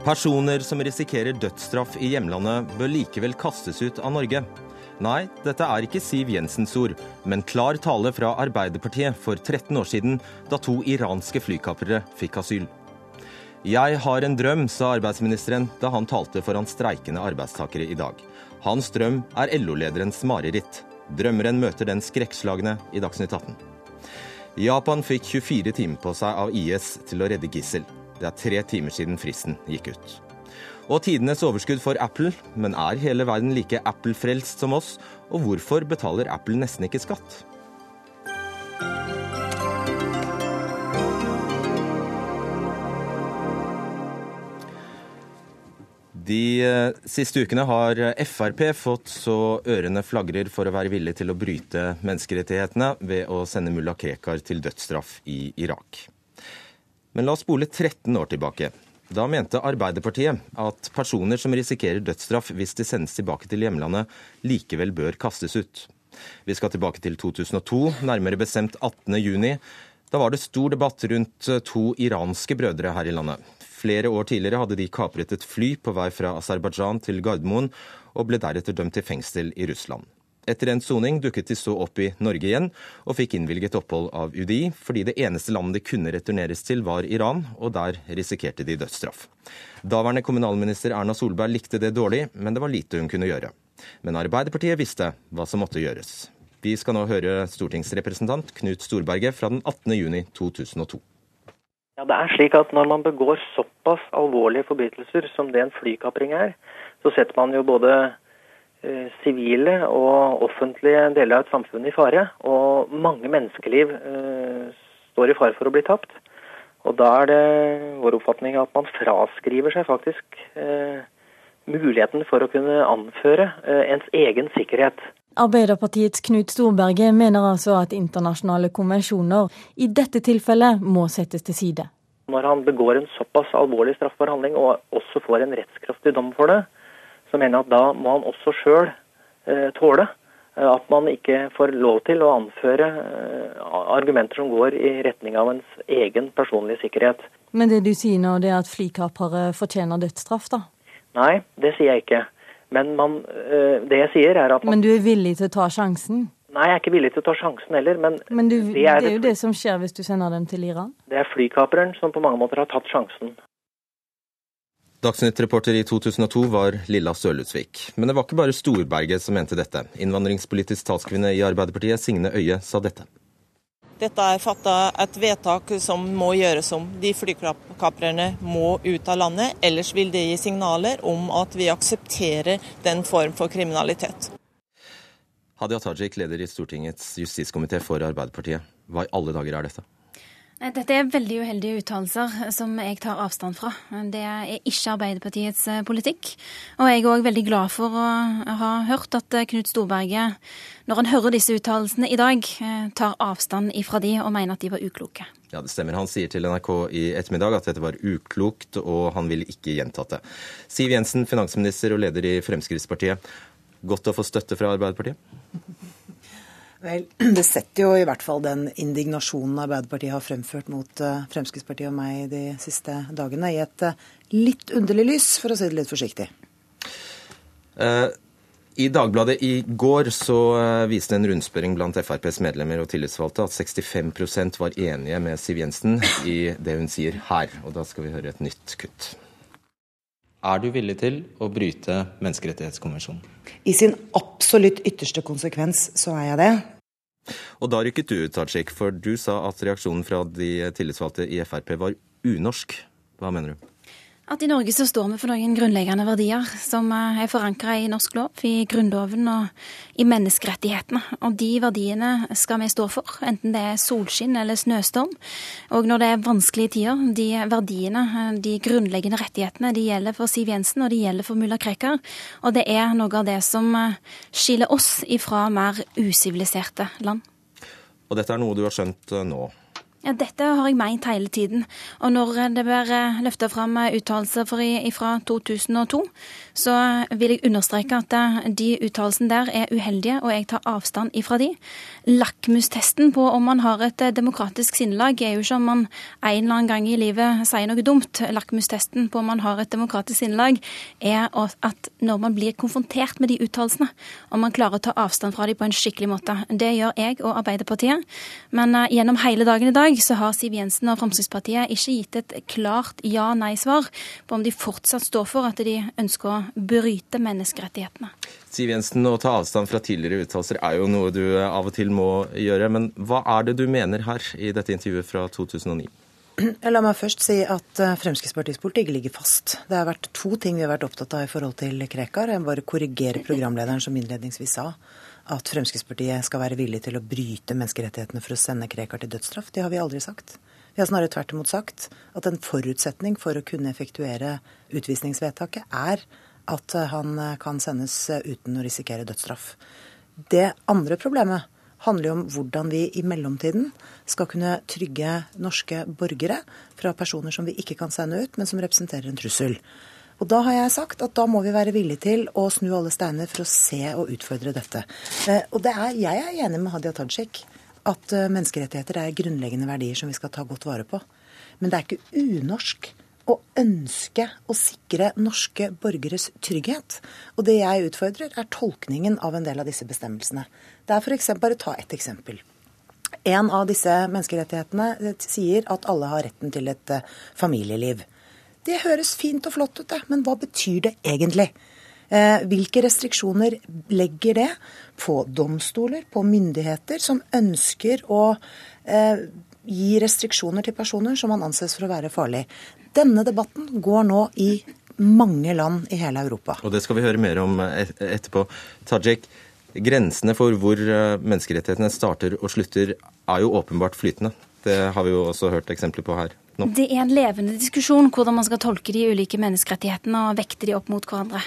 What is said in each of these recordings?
Personer som risikerer dødsstraff i hjemlandet, bør likevel kastes ut av Norge. Nei, dette er ikke Siv Jensens ord, men klar tale fra Arbeiderpartiet for 13 år siden, da to iranske flykaprere fikk asyl. Jeg har en drøm, sa arbeidsministeren da han talte foran streikende arbeidstakere i dag. Hans drøm er LO-lederens mareritt. Drømmeren møter den skrekkslagne i Dagsnytt 18. Japan fikk 24 timer på seg av IS til å redde gissel. Det er tre timer siden fristen gikk ut. Og tidenes overskudd for Apple, men er hele verden like Apple-frelst som oss? Og hvorfor betaler Apple nesten ikke skatt? De eh, siste ukene har Frp fått så ørene flagrer for å være villig til å bryte menneskerettighetene ved å sende mulla Krekar til dødsstraff i Irak. Men la oss spole 13 år tilbake. Da mente Arbeiderpartiet at personer som risikerer dødsstraff hvis de sendes tilbake til hjemlandet, likevel bør kastes ut. Vi skal tilbake til 2002, nærmere bestemt 18.6. Da var det stor debatt rundt to iranske brødre her i landet. Flere år tidligere hadde de kapret et fly på vei fra Aserbajdsjan til Gardermoen, og ble deretter dømt til fengsel i Russland. Etter en soning dukket de så opp i Norge igjen, og fikk innvilget opphold av UDI, fordi det eneste landet de kunne returneres til, var Iran, og der risikerte de dødsstraff. Daværende kommunalminister Erna Solberg likte det dårlig, men det var lite hun kunne gjøre. Men Arbeiderpartiet visste hva som måtte gjøres. Vi skal nå høre stortingsrepresentant Knut Storberget fra den 18. juni 2002. Ja, det er slik at Når man begår såpass alvorlige forbrytelser som det en flykapring er, så setter man jo både sivile og offentlige deler av et samfunn i fare. Og mange menneskeliv eh, står i fare for å bli tapt. Og da er det vår oppfatning at man fraskriver seg faktisk eh, muligheten for å kunne anføre eh, ens egen sikkerhet. Arbeiderpartiets Knut Storberget mener altså at internasjonale konvensjoner i dette tilfellet må settes til side. Når han begår en såpass alvorlig straffbar handling og også får en rettskraftig dom for det, så mener jeg at da må han også sjøl eh, tåle eh, at man ikke får lov til å anføre eh, argumenter som går i retning av ens egen personlige sikkerhet. Men det du sier nå, det er at flykapere fortjener dødsstraff, da? Nei, det sier jeg ikke. Men man, det jeg sier er at man... Men du er villig til å ta sjansen? Nei, jeg er ikke villig til å ta sjansen heller, men, men du, det, er det er jo det som skjer hvis du sender dem til Iran? Det er flykaperen som på mange måter har tatt sjansen. Dagsnytt-reporter i 2002 var Lilla Sørlutsvik. Men det var ikke bare Storberget som mente dette. Innvandringspolitisk talskvinne i Arbeiderpartiet, Signe Øie, sa dette. Dette er fatta et vedtak som må gjøres om. De flykaprerne må ut av landet. Ellers vil det gi signaler om at vi aksepterer den form for kriminalitet. Hadia Tajik, leder i Stortingets justiskomité for Arbeiderpartiet. Hva i alle dager er dette? Dette er veldig uheldige uttalelser som jeg tar avstand fra. Det er ikke Arbeiderpartiets eh, politikk. Og jeg er òg veldig glad for å ha hørt at eh, Knut Storberget, når han hører disse uttalelsene i dag, eh, tar avstand ifra de og mener at de var ukloke. Ja, det stemmer. Han sier til NRK i ettermiddag at dette var uklokt, og han vil ikke gjentatt det. Siv Jensen, finansminister og leder i Fremskrittspartiet. Godt å få støtte fra Arbeiderpartiet? Vel, Det setter jo i hvert fall den indignasjonen Arbeiderpartiet har fremført mot eh, Fremskrittspartiet og meg de siste dagene, i et eh, litt underlig lys, for å si det litt forsiktig. Uh, I Dagbladet i går så viste en rundspørring blant FrPs medlemmer og tillitsvalgte at 65% var enige med Siv Jensen i det hun sier her. Og da skal vi høre et nytt kutt. Er du villig til å bryte menneskerettighetskonvensjonen? I sin absolutt ytterste konsekvens så er jeg det. Og da rykket du ut, Tajik, for du sa at reaksjonen fra de tillitsvalgte i Frp var unorsk. Hva mener du? At i Norge så står vi for noen grunnleggende verdier som eh, er forankra i norsk lov, i Grunnloven og i menneskerettighetene. Og de verdiene skal vi stå for, enten det er solskinn eller snøstorm. Og når det er vanskelige tider, de verdiene, eh, de grunnleggende rettighetene, de gjelder for Siv Jensen og de gjelder for mulla Krekar. Og det er noe av det som eh, skiller oss ifra mer usiviliserte land. Og dette er noe du har skjønt nå? Ja, Dette har jeg meint hele tiden. Og når det blir eh, løfta fram eh, uttalelser fra 2002, så vil jeg understreke at eh, de uttalelsene der er uheldige, og jeg tar avstand ifra de. Lakmustesten på om man har et demokratisk sinnelag, er jo ikke om man en eller annen gang i livet sier noe dumt. Lakmustesten på om man har et demokratisk sinnelag, er at når man blir konfrontert med de uttalelsene, om man klarer å ta avstand fra dem på en skikkelig måte. Det gjør jeg og Arbeiderpartiet. Men gjennom hele dagen i dag dag så har Siv Jensen og Fremskrittspartiet ikke gitt et klart ja-nei-svar på om de fortsatt står for at de ønsker å bryte menneskerettighetene. Siv Jensen, å ta avstand fra tidligere uttalelser er jo noe du av og til må gjøre. Men hva er det du mener her i dette intervjuet fra 2009? La meg først si at eh, Fremskrittspartiets politikk ligger fast. Det har vært to ting vi har vært opptatt av i forhold til Krekar. Jeg bare korrigere programlederen som innledningsvis sa at Fremskrittspartiet skal være villig til å bryte menneskerettighetene for å sende Krekar til dødsstraff. Det har vi aldri sagt. Vi har snarere tvert imot sagt at en forutsetning for å kunne effektuere utvisningsvedtaket er at han kan sendes uten å risikere dødsstraff. Det andre problemet handler om hvordan vi i mellomtiden skal kunne trygge norske borgere fra personer som vi ikke kan sende ut, men som representerer en trussel. Og da har jeg sagt at da må vi være villige til å snu alle steiner for å se og utfordre dette. Eh, og det er, jeg er enig med Hadia Tajik at eh, menneskerettigheter er grunnleggende verdier som vi skal ta godt vare på. Men det er ikke unorsk å ønske å sikre norske borgeres trygghet. Og det jeg utfordrer, er tolkningen av en del av disse bestemmelsene. Det er f.eks. bare ta ett eksempel. En av disse menneskerettighetene eh, sier at alle har retten til et familieliv. Det høres fint og flott ut, det, men hva betyr det egentlig? Eh, hvilke restriksjoner legger det på domstoler, på myndigheter som ønsker å eh, gi restriksjoner til personer som man anses for å være farlig? Denne debatten går nå i mange land i hele Europa. Og det skal vi høre mer om etterpå. Tajik, grensene for hvor eh, menneskerettighetene starter og slutter er jo åpenbart flytende. Det har vi jo også hørt eksempler på her nå? Det er en levende diskusjon hvordan man skal tolke de ulike menneskerettighetene og vekte de opp mot hverandre.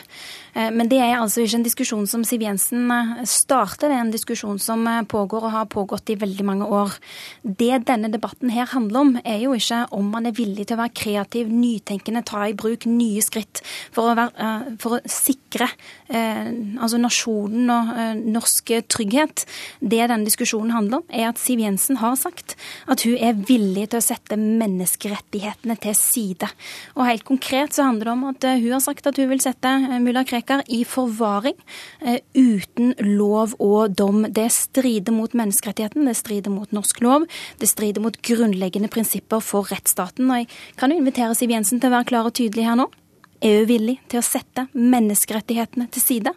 Eh, men det er altså ikke en diskusjon som Siv Jensen eh, starter, det er en diskusjon som eh, pågår og har pågått i veldig mange år. Det denne debatten her handler om, er jo ikke om man er villig til å være kreativ, nytenkende, ta i bruk nye skritt for å, være, for å sikre altså nasjonen og norsk trygghet. Det denne diskusjonen handler om, er at Siv Jensen har sagt at hun er villig til å sette mennesker menneskerettighetene til side. Og helt konkret så handler det om at eh, hun har sagt at hun vil sette eh, mulla Krekar i forvaring eh, uten lov og dom. Det strider mot menneskerettigheten, det strider mot norsk lov, det strider mot grunnleggende prinsipper for rettsstaten. Og jeg kan jo invitere Siv Jensen til å være klar og tydelig her nå. Er hun villig til å sette menneskerettighetene til side?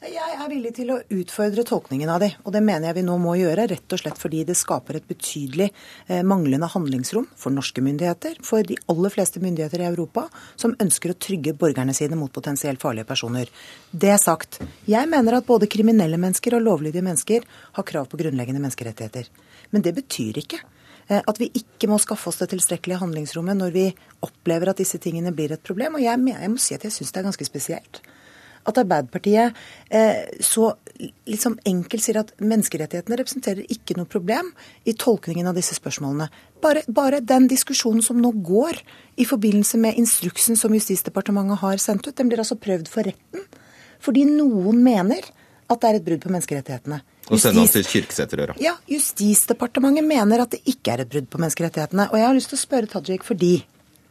Jeg er villig til å utfordre tolkningen av de, og det mener jeg vi nå må gjøre. Rett og slett fordi det skaper et betydelig eh, manglende handlingsrom for norske myndigheter, for de aller fleste myndigheter i Europa som ønsker å trygge borgerne sine mot potensielt farlige personer. Det sagt, jeg mener at både kriminelle mennesker og lovlydige mennesker har krav på grunnleggende menneskerettigheter. Men det betyr ikke eh, at vi ikke må skaffe oss det tilstrekkelige handlingsrommet når vi opplever at disse tingene blir et problem. Og jeg, jeg må si at jeg syns det er ganske spesielt at Arbeiderpartiet eh, så liksom enkelt sier at menneskerettighetene representerer ikke noe problem i tolkningen av disse spørsmålene. Bare, bare, den diskusjonen som nå går i forbindelse med instruksen som Justisdepartementet har sendt ut, den blir altså prøvd for retten fordi noen mener at det er et brudd på menneskerettighetene. Og sende han til Kirkeseterøra. Ja, Justisdepartementet mener at det ikke er et brudd på menneskerettighetene. Og jeg har lyst til å spørre Tajik fordi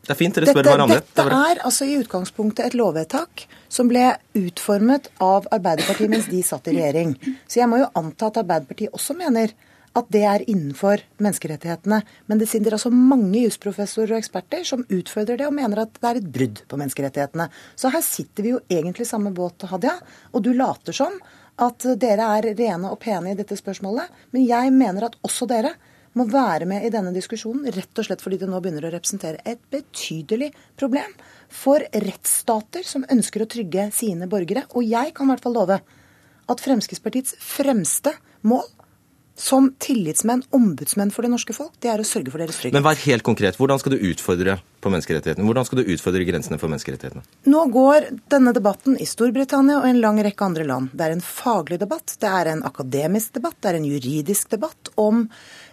det er fint dere spør hverandre. Dette er altså i utgangspunktet et lovvedtak som ble utformet av Arbeiderpartiet mens de satt i regjering. Så jeg må jo anta at Arbeiderpartiet også mener at det er innenfor menneskerettighetene. Men det sitter altså mange jusprofessorer og eksperter som utfordrer det og mener at det er et brudd på menneskerettighetene. Så her sitter vi jo egentlig i samme båt, Hadia, og du later som at dere er rene og pene i dette spørsmålet. Men jeg mener at også dere må være med i denne diskusjonen, rett og slett fordi det nå begynner å representere et betydelig problem for rettsstater som ønsker å trygge sine borgere. Og jeg kan i hvert fall love at Fremskrittspartiets fremste mål som tillitsmenn, ombudsmenn for det norske folk, det er å sørge for deres trygghet. Men vær helt konkret. Hvordan skal du utfordre på menneskerettighetene? Hvordan skal du utfordre grensene for menneskerettighetene? Nå går denne debatten i Storbritannia og en lang rekke andre land. Det er en faglig debatt, det er en akademisk debatt, det er en juridisk debatt om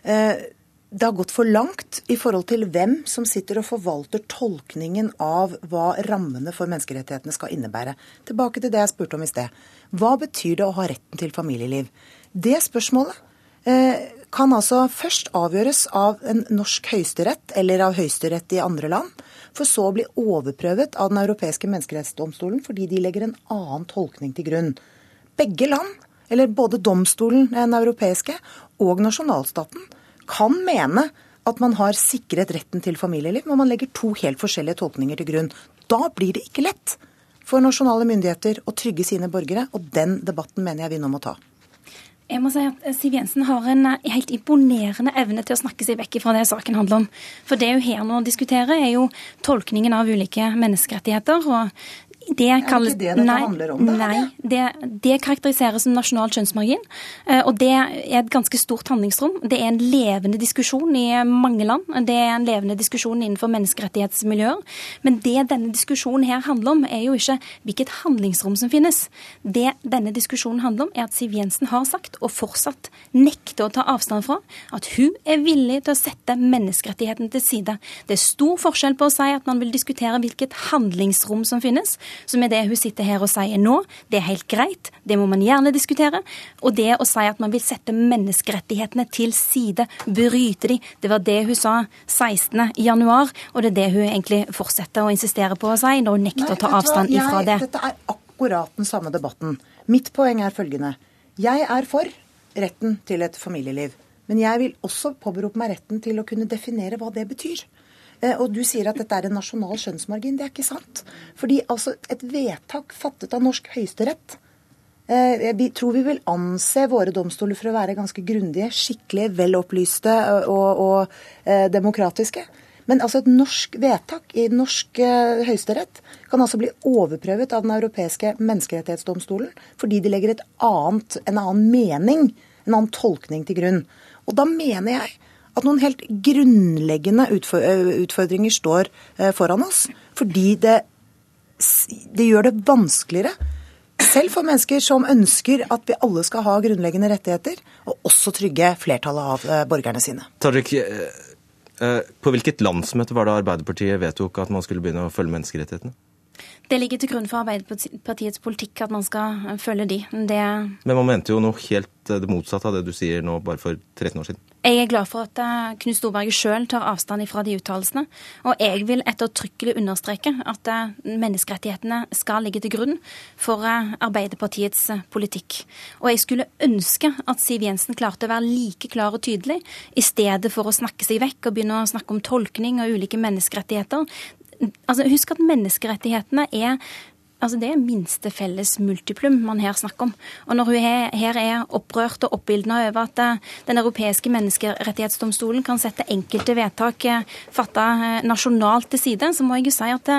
det har gått for langt i forhold til hvem som sitter og forvalter tolkningen av hva rammene for menneskerettighetene skal innebære. Tilbake til det jeg spurte om i sted. Hva betyr det å ha retten til familieliv? Det spørsmålet eh, kan altså først avgjøres av en norsk høyesterett eller av høyesterett i andre land, for så å bli overprøvet av Den europeiske menneskerettsdomstolen fordi de legger en annen tolkning til grunn. Begge land, eller både domstolen, den europeiske, og nasjonalstaten, kan mene at man har sikret retten til familieliv, men man legger to helt forskjellige tolkninger til grunn. Da blir det ikke lett for nasjonale myndigheter å trygge sine borgere, og den debatten mener jeg vi nå må ta. Jeg må si at Siv Jensen har en eh, helt imponerende evne til å snakke seg vekk fra det saken handler om. For det hun her nå diskuterer, er jo tolkningen av ulike menneskerettigheter. og det kalles, ikke det dette nei, handler om? Det, nei, det, det, karakteriseres som nasjonal kjønnsmargin. Eh, og det er et ganske stort handlingsrom. Det er en levende diskusjon i mange land. Det er en levende diskusjon innenfor menneskerettighetsmiljøer. Men det denne diskusjonen her handler om, er jo ikke hvilket handlingsrom som finnes. Det denne diskusjonen handler om, er at Siv Jensen har sagt, og fortsatt nekter å ta avstand fra, at hun er villig til å sette menneskerettighetene til side. Det er stor forskjell på å si at man vil diskutere hvilket handlingsrom som finnes som med det hun sitter her og sier nå. Det er helt greit, det må man gjerne diskutere. Og det å si at man vil sette menneskerettighetene til side, bryte de, det var det hun sa 16. januar, og det er det hun egentlig fortsetter å insistere på å si når hun nekter Nei, å ta avstand ifra det. Dette er akkurat den samme debatten. Mitt poeng er følgende. Jeg er for retten til et familieliv. Men jeg vil også påberope meg retten til å kunne definere hva det betyr. Eh, og du sier at dette er en nasjonal skjønnsmargin. Det er ikke sant. Fordi altså et vedtak fattet av norsk høyesterett jeg vi tror vi vil anse våre domstoler for å være ganske grundige, skikkelige, velopplyste og, og, og demokratiske. Men altså et norsk vedtak i norsk høyesterett kan altså bli overprøvet av Den europeiske menneskerettighetsdomstolen fordi de legger annet, en annen mening, en annen tolkning til grunn. Og da mener jeg at noen helt grunnleggende utfordringer står foran oss. Fordi det, det gjør det vanskeligere, selv for mennesker som ønsker at vi alle skal ha grunnleggende rettigheter, og også trygge flertallet av borgerne sine. Tajik, på hvilket landsmøte var det Arbeiderpartiet vedtok at man skulle begynne å følge menneskerettighetene? Det ligger til grunn for Arbeiderpartiets politikk at man skal følge de. Det... Men man mente jo noe helt det motsatte av det du sier nå bare for 13 år siden. Jeg er glad for at eh, Knut Storberget sjøl tar avstand fra de uttalelsene. Og jeg vil ettertrykkelig understreke at eh, menneskerettighetene skal ligge til grunn for eh, Arbeiderpartiets politikk. Og jeg skulle ønske at Siv Jensen klarte å være like klar og tydelig, i stedet for å snakke seg vekk og begynne å snakke om tolkning og ulike menneskerettigheter. Altså, husk at menneskerettighetene er Altså Det er minste felles multiplum man her snakker om. Og når hun her er opprørt og oppildna over at eh, Den europeiske menneskerettighetsdomstolen kan sette enkelte vedtak eh, fatta eh, nasjonalt til side, så må jeg jo si at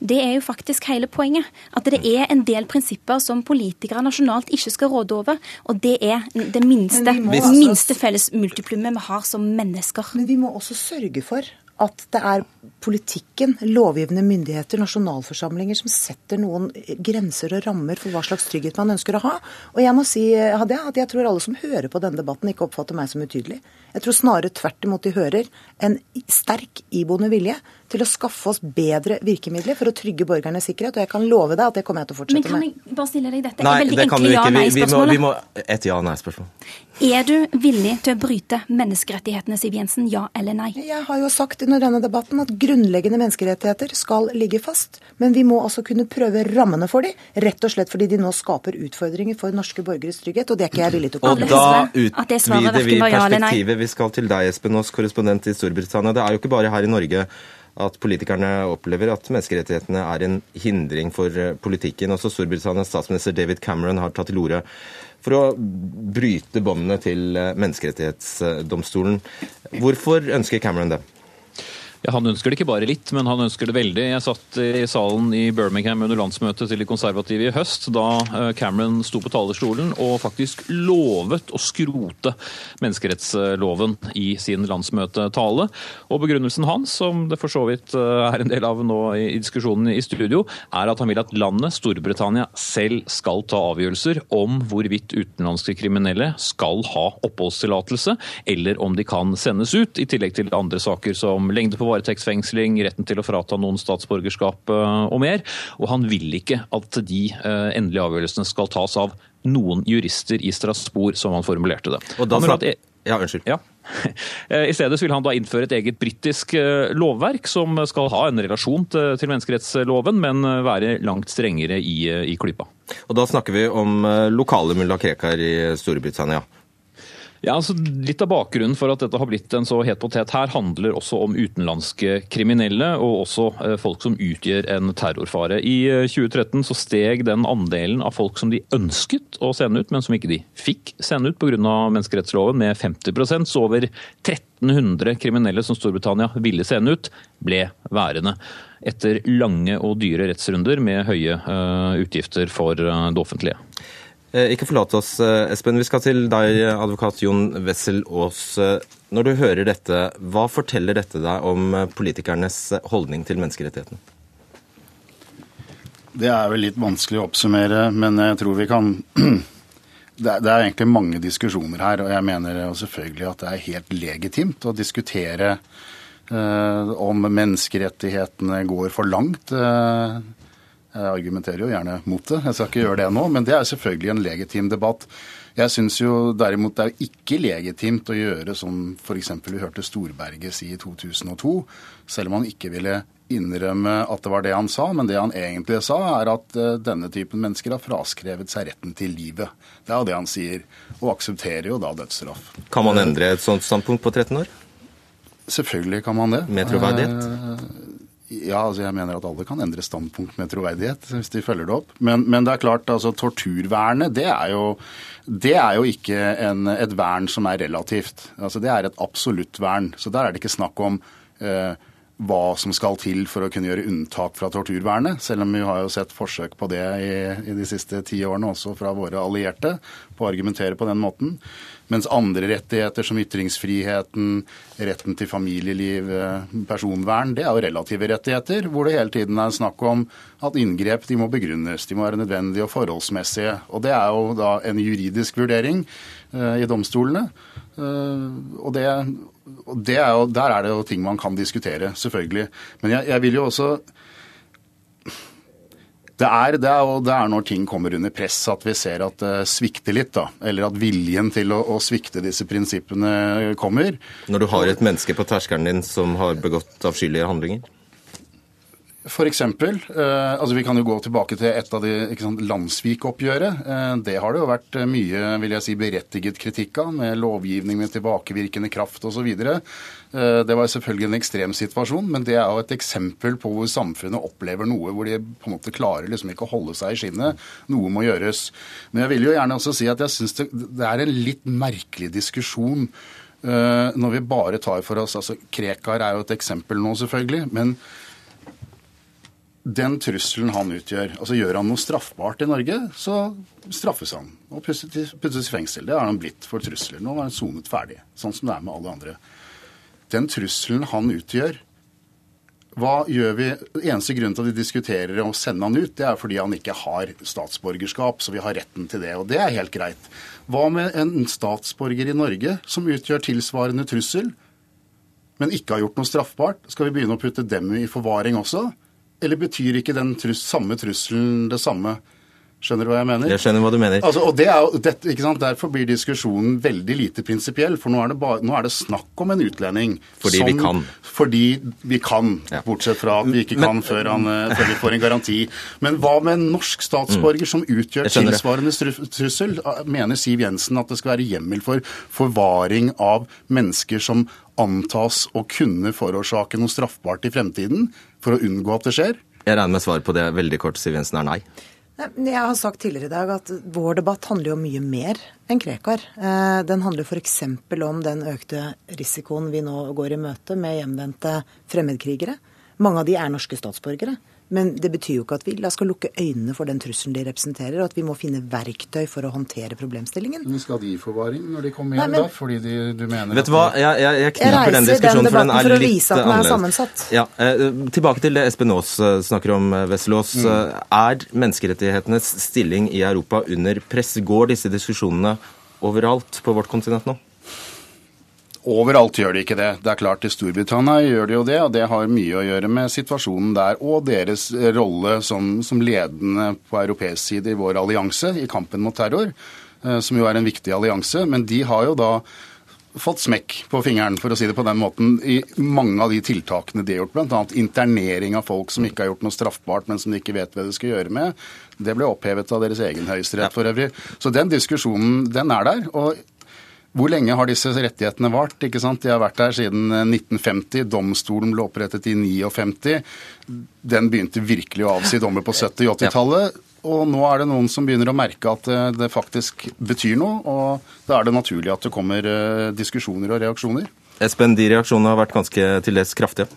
det er jo faktisk hele poenget. At det er en del prinsipper som politikere nasjonalt ikke skal råde over. Og det er det minste, minste felles multiplumet vi har som mennesker. Men vi må også sørge for at det er politikken, lovgivende myndigheter, nasjonalforsamlinger som setter noen grenser og rammer for hva slags trygghet man ønsker å ha. Og jeg må si Hadia, at jeg tror alle som hører på denne debatten, ikke oppfatter meg som utydelig. Jeg tror snarere tvert imot de hører en sterk iboende vilje til å skaffe oss bedre virkemidler for å trygge borgernes sikkerhet. Og jeg kan love deg at det kommer jeg til å fortsette med. Men kan jeg bare stille deg dette nei, veldig det enkle ja-nei-spørsmålet? Vi, vi, må, et ja-nei-spørsmål. Er du villig til å bryte menneskerettighetene, Siv Jensen? Ja eller nei? Jeg har jo sagt under denne debatten at grunnleggende menneskerettigheter skal ligge fast. Men vi må altså kunne prøve rammene for dem, rett og slett fordi de nå skaper utfordringer for norske borgeres trygghet. Og det er ikke jeg villig til å Og da utvider vi perspektivet. Vi skal til deg, Espen Aas, korrespondent i Storbritannia. Det er jo ikke bare her i Norge at politikerne opplever at menneskerettighetene er en hindring for eh, politikken. Også Storbritannias statsminister David Cameron har tatt til orde for å bryte båndene til eh, menneskerettighetsdomstolen. Hvorfor ønsker Cameron det? Ja, Han ønsker det ikke bare litt, men han ønsker det veldig. Jeg satt i salen i Birmingham under landsmøtet til de konservative i høst, da eh, Cameron sto på talerstolen og faktisk lovet å skrote menneskerettsloven i sin landsmøtetale. Og Begrunnelsen hans, som det for så vidt eh, er en del av nå i diskusjonen i studio, er at han vil at landet, Storbritannia, selv skal ta avgjørelser om hvorvidt utenlandske kriminelle skal ha oppholdstillatelse, eller om de kan sendes ut, i tillegg til andre saker som lengde på varetektsfengsling, retten til å frata noen statsborgerskap eh, og mer. Og han vil ikke at de eh, endelige avgjørelsene skal tas av noen jurister i Strasbourg, som han formulerte det. Og da han at, ja, unnskyld. Ja. Eh, I stedet vil han da innføre et eget britisk lovverk som skal ha en relasjon til menneskerettsloven, men være langt strengere i, i klypa. Og da snakker vi om lokale mulla Krekar i Storbritannia. Ja, altså Litt av bakgrunnen for at dette har blitt en så het potet her, handler også om utenlandske kriminelle, og også eh, folk som utgjør en terrorfare. I 2013 eh, så steg den andelen av folk som de ønsket å sende ut, men som ikke de fikk sende ut pga. menneskerettsloven, med 50 Så over 1300 kriminelle som Storbritannia ville sende ut, ble værende. Etter lange og dyre rettsrunder med høye uh, utgifter for det offentlige. Eh, ikke forlat oss, eh, Espen. Vi skal til deg, advokat Jon Wessel Aas. Eh, når du hører dette, hva forteller dette deg om politikernes holdning til menneskerettighetene? Det er vel litt vanskelig å oppsummere, men jeg tror vi kan Det er egentlig mange diskusjoner her, og jeg mener selvfølgelig at det er helt legitimt å diskutere om menneskerettighetene går for langt. Jeg argumenterer jo gjerne mot det, jeg skal ikke gjøre det nå. Men det er selvfølgelig en legitim debatt. Jeg syns jo derimot det er ikke legitimt å gjøre som f.eks. vi hørte Storberget si i 2002, selv om han ikke ville innrømme at det var det han sa. Men det han egentlig sa, er at eh, denne typen mennesker har fraskrevet seg retten til livet. Det er jo det han sier, og aksepterer jo da dødsstraff. Kan man endre et sånt standpunkt på 13 år? Selvfølgelig kan man det. Med troverdighet? Ja, altså jeg mener at alle kan endre standpunkt med troverdighet hvis de følger det opp. Men, men det er klart, altså torturvernet det er jo, det er jo ikke en, et vern som er relativt. Altså Det er et absolutt vern. Så der er det ikke snakk om eh, hva som skal til for å kunne gjøre unntak fra torturvernet. Selv om vi har jo sett forsøk på det i, i de siste ti årene også fra våre allierte, på å argumentere på den måten. Mens andre rettigheter som ytringsfriheten, retten til familieliv, eh, personvern, det er jo relative rettigheter, hvor det hele tiden er snakk om at inngrep de må begrunnes, de må være nødvendige og forholdsmessige. Og det er jo da en juridisk vurdering eh, i domstolene. Uh, og det, det er jo, der er det jo ting man kan diskutere, selvfølgelig. Men jeg, jeg vil jo også det er, det, er, det er, når ting kommer under press at vi ser at det svikter litt. da, Eller at viljen til å, å svikte disse prinsippene kommer. Når du har et menneske på terskelen din som har begått avskyelige handlinger? For eksempel, eh, altså Vi kan jo gå tilbake til et av de Landsvik-oppgjøret. Eh, det har det jo vært eh, mye vil jeg si, berettiget kritikk av, med lovgivning med tilbakevirkende kraft osv. Eh, det var selvfølgelig en ekstrem situasjon, men det er jo et eksempel på hvor samfunnet opplever noe hvor de på en måte klarer liksom ikke å holde seg i skinnet. Noe må gjøres. Men jeg vil jo gjerne også si at jeg syns det, er en litt merkelig diskusjon når vi bare tar for oss altså Krekar er jo et eksempel nå, selvfølgelig. men den trusselen han utgjør, altså gjør han noe straffbart i Norge, så straffes han og puttes i fengsel. Det har han blitt for trusler. Nå er han sonet ferdig, sånn som det er med alle andre. Den trusselen han utgjør, hva gjør vi? Eneste grunn til at de diskuterer å sende han ut, det er fordi han ikke har statsborgerskap, så vi har retten til det. Og det er helt greit. Hva med en statsborger i Norge som utgjør tilsvarende trussel, men ikke har gjort noe straffbart? Skal vi begynne å putte dem i forvaring også? Eller betyr ikke den trus samme trusselen det samme? Skjønner du hva jeg mener? Jeg skjønner hva du mener. Altså, og det er det? Derfor blir diskusjonen veldig lite prinsipiell. For nå er, ba, nå er, det snakk om en utlending. Fordi som, vi kan. Fordi vi kan. Ja. Bortsett fra at vi ikke Men, kan før, han, eh, før, vi får en garanti. Men hva med en norsk statsborger mm. som utgjør tilsvarende trussel? Mener Siv Jensen at det skal være hjemmel for forvaring av mennesker som antas å kunne forårsake noe straffbart i fremtiden, for å unngå at det skjer? Jeg regner med svaret på det veldig kort, Siv Jensen, er nei. Jeg har sagt tidligere i dag at vår debatt handler jo mye mer enn Krekar. Eh, den handler f.eks. om den økte risikoen vi nå går i møte med hjemvendte fremmedkrigere. Mange av de er norske statsborgere. Men det betyr jo ikke at vi skal lukke øynene for den trusselen de representerer, og at vi må finne verktøy for å håndtere problemstillingen. Men skal de i forvaring når de kommer hjem, da? Fordi de, du mener Vet du hva, jeg, jeg, jeg kniper den diskusjonen, den for den er for å litt vise at den er annerledes. sammensatt. Ja, eh, tilbake til det Espen Aas eh, snakker om, Wesselås. Eh, Er menneskerettighetenes stilling i Europa under press? Går disse diskusjonene overalt på vårt kontinent nå? Overalt gjør de ikke det. Det er klart I Storbritannia gjør de jo det, og det har mye å gjøre med situasjonen der og deres rolle som, som ledende på europeisk side i vår allianse i kampen mot terror, eh, som jo er en viktig allianse. Men de har jo da fått smekk på fingeren, for å si det på den måten, i mange av de tiltakene de har gjort. Bl.a. internering av folk som ikke har gjort noe straffbart, men som de ikke vet hva de skal gjøre med. Det ble opphevet av deres egen høyesterett for øvrig. Så den diskusjonen, den er der. og hvor lenge har disse rettighetene vart? ikke sant? De har vært der siden 1950. Domstolen ble opprettet i 59. Den begynte virkelig å avsi dommer på 70- og 80-tallet. Og nå er det noen som begynner å merke at eh, det faktisk betyr noe. Og da er det naturlig at det kommer eh, diskusjoner og reaksjoner. Espen, de reaksjonene har vært ganske til dels kraftige.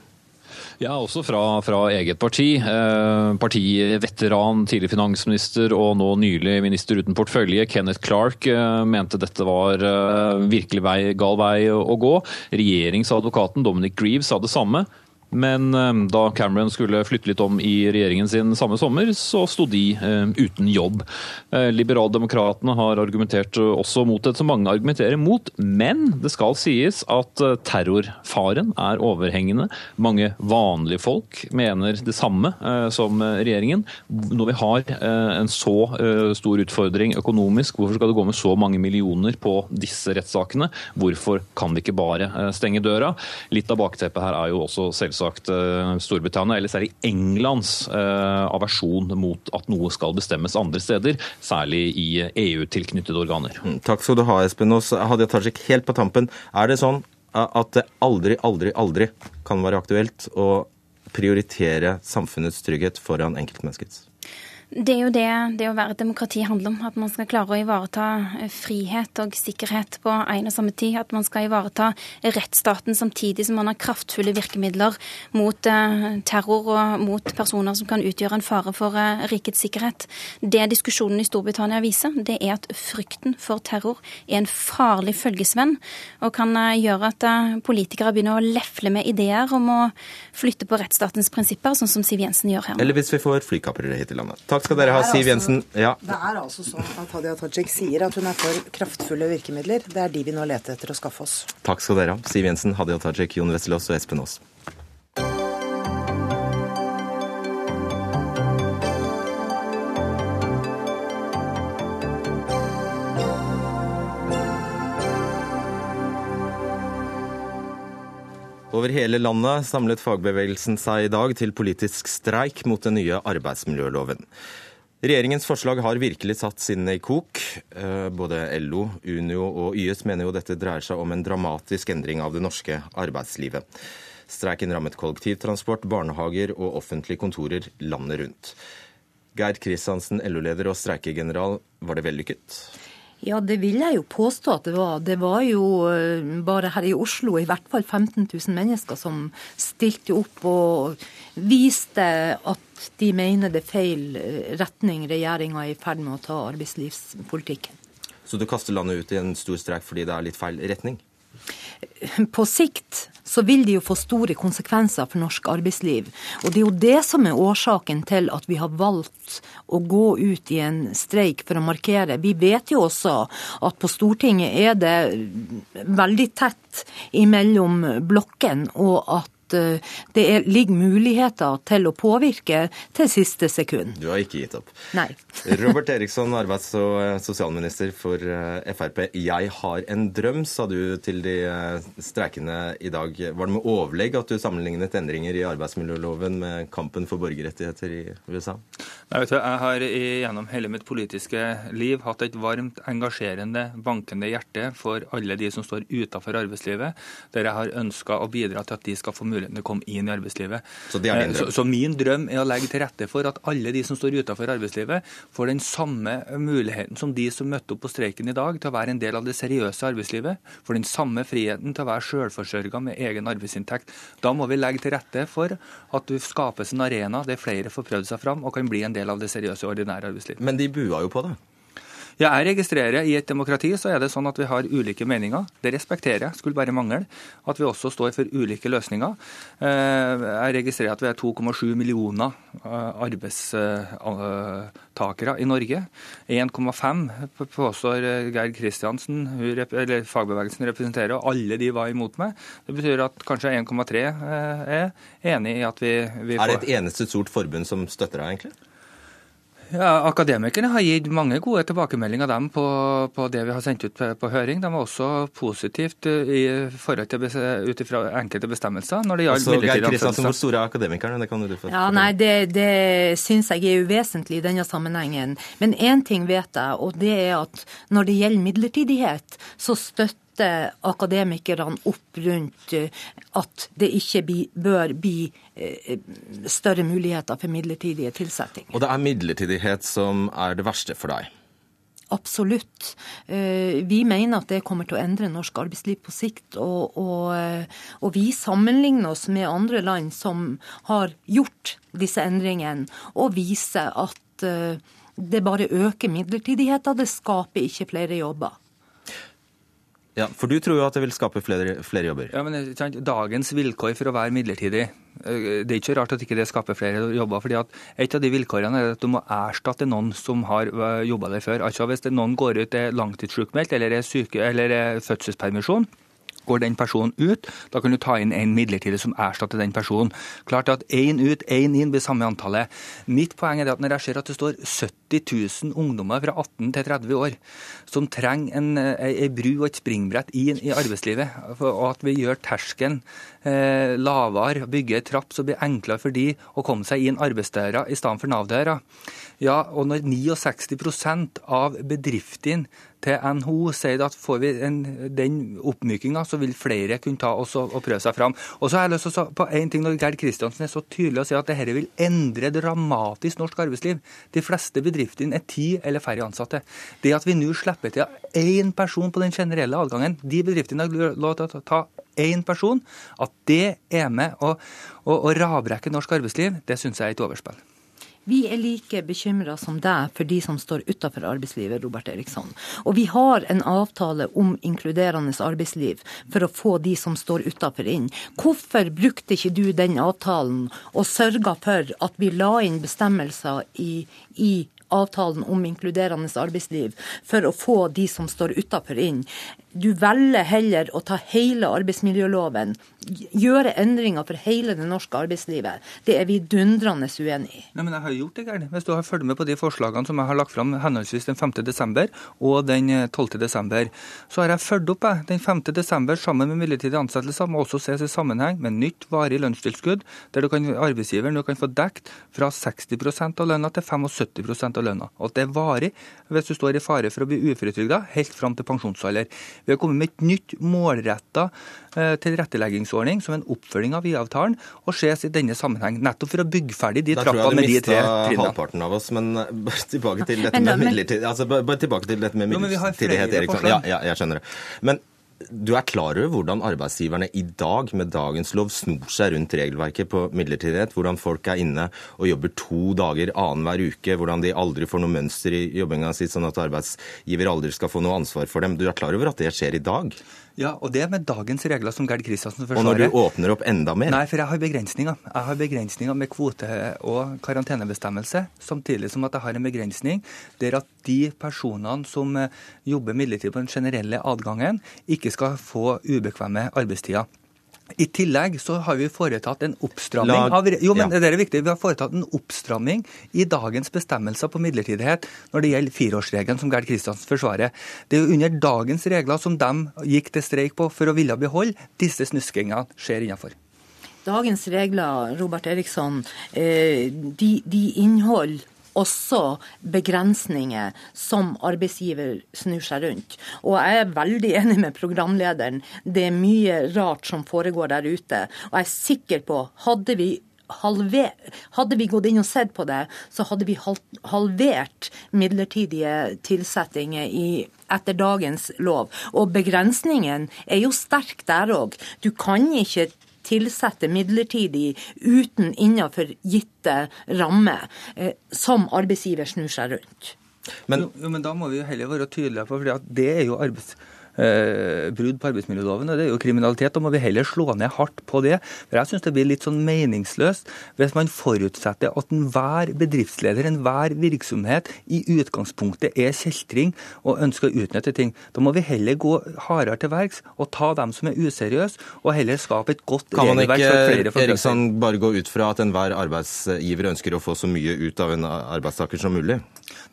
Ja, også fra, fra eget parti. Eh, partiveteran, tidligere finansminister og nå nylig minister uten portfølje, Kenneth Clark, eh, mente dette var eh, virkelig vei, gal vei å, gå. Regjeringsadvokaten Dominic Greaves sa det samme. Men eh, da Cameron skulle flytte litt om i regjeringen sin samme sommer, så sto de eh, uten jobb. Eh, Liberaldemokratene har argumentert også mot det som mange argumenterer mot, men det skal sies at eh, terrorfaren er overhengende. Mange vanlige folk mener det samme eh, som regjeringen. Når vi har eh, en så eh, stor utfordring økonomisk, hvorfor skal det gå med så mange millioner på disse rettssakene? Hvorfor kan vi ikke bare eh, stenge døra? Litt av bakteppet her er jo også selvsagt eh, Storbritannia, eller særlig Englands eh, aversjon mot at noe skal bestemmes andre steder, særlig i EU-tilknyttede organer. Mm, Takk skal du ha, Espen Aas. Hadia Tajik, helt på tampen. Er det sånn at det aldri, aldri, aldri kan være aktuelt å prioritere samfunnets trygghet foran enkeltmenneskets? Det er jo det det å være et demokrati handler om. At man skal klare å ivareta eh, frihet og sikkerhet på en og samme tid. At man skal ivareta rettsstaten samtidig som man har kraftfulle virkemidler mot eh, terror og mot personer som kan utgjøre en fare for eh, rikets sikkerhet. Det diskusjonen i Storbritannia viser, det er at frykten for terror er en farlig følgesvenn og kan gjøre at politikere begynner å lefle med ideer om å flytte på rettsstatens prinsipper, sånn som Siv Jensen gjør her. Eller hvis vi får flykapere hit til landet. Takk skal dere ha, Siv altså- Jensen. Ja. Det er altså sånn at Hadia Tajik sier at hun er for kraftfulle virkemidler. Det er de vi nå leter etter å skaffe oss. Takk skal dere ha. Siv Jensen, Hadia Tajik, Jon Wesselås og Espen Aas. Over hele landet samlet fagbevegelsen seg i dag til politisk streik mot den nye arbeidsmiljøloven. Regjeringens forslag har virkelig satt sinnene i kok. Eh, Både LO, Unio og YS mener jo dette dreier seg om en dramatisk endring av det norske arbeidslivet. Streiken rammet kollektivtransport, barnehager og offentlige kontorer landet rundt. Geir Kristiansen, LO-leder og streikegeneral, var det vellykket? Ja, det vil jeg jo påstå at det var. Det var jo eh, bare her i Oslo i hvert fall 15 000 mennesker som stilte opp og viste at de mener det er feil eh, retning regjeringa er i ferd med å ta arbeidslivspolitikken. Så du kaster landet ut i en stor streik fordi det er litt feil retning? På sikt så vil det jo få store konsekvenser for norsk arbeidsliv. Og det er jo det som er årsaken til at vi har valgt å gå ut i en streik for å markere. Vi vet jo også at på Stortinget er det veldig tett imellom blokken, og at det er, ligger muligheter til å påvirke til siste sekund. Du har ikke gitt opp. Nei. Robert Eriksson, arbeids- og eh, sosialminister for eh, Frp. Jeg har en drøm, sa du til de eh, streikende i dag. Var det med overlegg at du sammenlignet endringer i arbeidsmiljøloven med kampen for borgerrettigheter i USA? Vet du, jeg har gjennom hele mitt politiske liv hatt et varmt, engasjerende, bankende hjerte for alle de som står utenfor arbeidslivet, der jeg har ønska å bidra til at de skal få muligheten til å komme inn i arbeidslivet. Så, Eh, så, så min drøm er å legge til rette for at alle de som står utenfor arbeidslivet, får den samme muligheten som de som møtte opp på streiken i dag, til å være en del av det seriøse arbeidslivet. Får den samme friheten til å være sjølforsørga med egen arbeidsinntekt. Da må vi legge til rette for at det skapes en arena der flere får prøvd seg fram og kan bli en del av det seriøse, ordinære arbeidslivet. Men de bua jo på det. Ja, jeg registrerer I et demokrati så er det sånn at vi har ulike meninger. Det respekterer jeg. Skulle bare mangle. At vi også står for ulike løsninger. Eh, Jeg registrerer at vi er 2,7 millioner eh, arbeidstakere i Norge. 1,5 påstår Geir Kristiansen, eller fagbevegelsen representerer, og alle de var imot meg. Det betyr at kanskje 1,3 eh, er enig i at vi, vi Er det et eneste stort forbund som støtter deg, egentlig? Ja, Akademikerne har gitt mange gode tilbakemeldinger dem på, på det vi har sendt ut på, på høring. De var også positivt eh, i forhold til ut ifra enkelte bestemmelser når det gjaldt Altså, midlertidig hvor store er akademikerne? Det kan du få Ja, nei, Det, det syns jeg er uvesentlig i denne sammenhengen. Men én ting vet jeg, og det er at når det gjelder midlertidighet, så støtter akademikerne opp rundt eh, at det ikke bør bli eh, større muligheter for midlertidige tilsettinger. Og det er midlertidighet som er det verste for deg. Absolutt. Eh, Vi mener at det kommer til å endre norsk arbeidsliv på sikt. Og, og, og vi sammenligner oss med andre land som har gjort disse endringene, og viser at det bare øker midlertidigheten, det skaper ikke flere jobber. Ja, For du tror jo at det vil skape flere, flere jobber. Ja, men Dagens vilkår for å være midlertidig Det er ikke rart at ikke det skaper flere jobber. fordi at Et av de vilkårene er at du må erstatte noen som har jobba der før. Altså Hvis noen går ut er langtidssjukmeldt eller er syke, eller er fødselspermisjon, Går den personen ut, da kan du ta inn en midlertidig som erstatter den personen. Klart at én ut, én inn blir samme antallet. Mitt poeng er at når jeg ser at det står 70 000 ungdommer fra 18 til 30 år som trenger en, ei bru og et springbrett inn i arbeidslivet, og at vi gjør terskelen eh, lavere, bygger en trapp så det blir enklere for de å komme seg inn arbeidsdøra i stedet for Nav-døra. Ja, og når 69% av bedriftene til NHO sier at får vi en, den oppmykinga, så vil flere kunne ta oss og, og prøve seg fram. Og så har jeg lyst til å på en ting når Gerd Kristiansen er så tydelig og sier at dette vil endre dramatisk norsk arbeidsliv. De fleste bedriftene er ti eller færre ansatte. Det at vi nå slipper til én person på den generelle adgangen, de bedriftene har lov til å ta én person, at det er med å, å, å rabrekke norsk arbeidsliv, det syns jeg er et overspill. Vi er like bekymra som deg for de som står utafor arbeidslivet, Robert Eriksson. Og vi har en avtale om inkluderende arbeidsliv for å få de som står utafor inn. Hvorfor brukte ikke du den avtalen og sørga for at vi la inn bestemmelser i, i avtalen om inkluderende arbeidsliv for å få de som står utafor inn? Du velger heller å ta hele arbeidsmiljøloven, gjøre endringer for hele det norske arbeidslivet. Det er vi dundrende uenig i. Nei, men jeg har gjort det gærent. Hvis du har fulgt med på de forslagene som jeg har lagt fram henholdsvis den 5. desember og den 12. desember, så har jeg fulgt opp den 5. desember sammen med midlertidige ansettelser, må også ses i sammenheng med nytt varig lønnstilskudd, der du kan, arbeidsgiveren du kan få dekt fra 60% av lønna til 75% av lønna. Og at det er varig hvis du står i fare for å bli uføretrygda helt fram til pensjonsalder. Vi har kommet med et nytt målretta eh, tilretteleggingsordning som en oppfølging av IA-avtalen, og ses i denne sammenheng. Nettopp for å bygge ferdig de Da tror jeg trappene du med de tre mista trinnene. halvparten av oss, men bare tilbake til dette med midlertidighet. altså, bare, tilbake til dette med midlertidighet, Erik. Eriksson. Ja, ja, jeg skjønner det. Men du er klar over hvordan arbeidsgiverne i dag med dagens lov snor seg rundt regelverket på midlertidighet? Hvordan folk er inne og jobber to dager annenhver uke? Hvordan de aldri får noe mønster i jobbinga si, sånn at arbeidsgiver aldri skal få noe ansvar for dem? Du er klar over at det skjer i dag? Ja, og det med dagens regler som Gerd Kristiansen Og når du åpner opp enda mer? Nei, for jeg har begrensninger. Jeg har begrensninger med kvote- og karantenebestemmelse, samtidig som at jeg har en begrensning der at de personene som eh, jobber midlertidig på den generelle adgangen, ikke skal få ubekvemme arbeidstider. I tillegg så har vi foretatt en oppstramming av Jo, men ja. det er viktig. Vi har foretatt en oppstramming i dagens bestemmelser på midlertidighet når det gjelder fireårsregelen, som Gerd Kristiansen forsvarer. Det er jo under dagens regler som de gikk til streik på for å ville beholde disse snuskingene skjer innenfor. Dagens regler, Robert Eriksson, eh, de, de inneholder også begrensninger som arbeidsgiver snur seg rundt. Og jeg er veldig enig med programlederen. Det er mye rart som foregår der ute. Og jeg er sikker på, hadde vi halver, hadde vi gått inn og sett på det, så hadde vi halvert midlertidige tilsettinger i, etter dagens lov. Og begrensningen er jo sterk der òg. Du kan ikke tilsette midlertidig uten innenfor gitte rammer, eh, som arbeidsgiver snur seg rundt. Men, jo, men da må vi jo heller være tydelige på, for det er jo arbeids eh, brudd på arbeidsmiljøloven. og Det er jo kriminalitet. Da må vi heller slå ned hardt på det. For Jeg syns det blir litt sånn meningsløst hvis man forutsetter at enhver bedriftsleder, enhver virksomhet, i utgangspunktet er kjeltring og ønsker å utnytte ting. Da må vi heller gå hardere til verks og ta dem som er useriøse, og heller skape et godt regelverk for flere. Kan man ikke Eriksson, bare gå ut fra at enhver arbeidsgiver ønsker å få så mye ut av en arbeidstaker som mulig?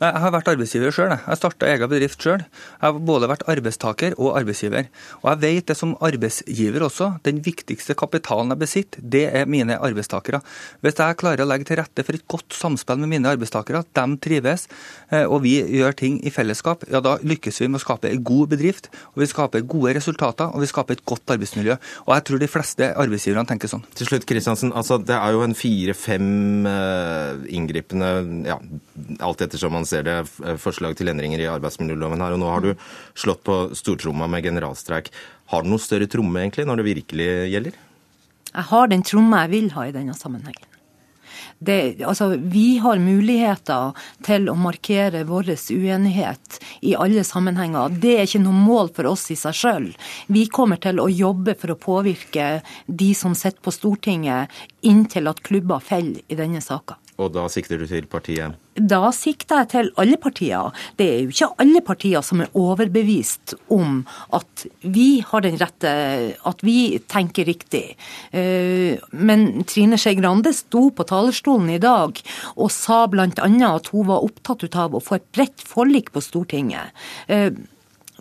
Nei, Jeg har vært arbeidsgiver sjøl. Jeg starta egen bedrift sjøl. Jeg har både vært arbeidstaker og arbeidsgiver. Og jeg vet det som arbeidsgiver også. Den viktigste kapitalen jeg besitter, det er mine arbeidstakere. Hvis jeg klarer å legge til rette for et godt samspill med mine arbeidstakere, at de trives, eh, og vi gjør ting i fellesskap, ja da lykkes vi med å skape en god bedrift, og vi skaper gode resultater, og vi skaper et godt arbeidsmiljø. Og jeg tror de fleste arbeidsgiverne tenker sånn. Til slutt, Kristiansen. Altså, det er jo en fire-fem uh, inngripende, ja, alt ettersom man ser det, forslag til endringer i arbeidsmiljøloven her. Og nå har du slått på stortromma med generalstreik. Har du noe større tromme egentlig, når det virkelig gjelder? Jeg har den tromma jeg vil ha i denne sammenhengen. Det, altså, vi har muligheter til å markere vår uenighet i alle sammenhenger. Det er ikke noe mål for oss i seg sjøl. Vi kommer til å jobbe for å påvirke de som sitter på Stortinget, inntil at klubber faller i denne saka. Og da sikter du til partiet? Da sikter jeg til alle partier. Det er jo ikke alle partier som er overbevist om at vi har den rette At vi tenker riktig. Eh, men Trine Skei Grande sto på talerstolen i dag og sa bl.a. at hun var opptatt av å få et bredt forlik på Stortinget. Eh,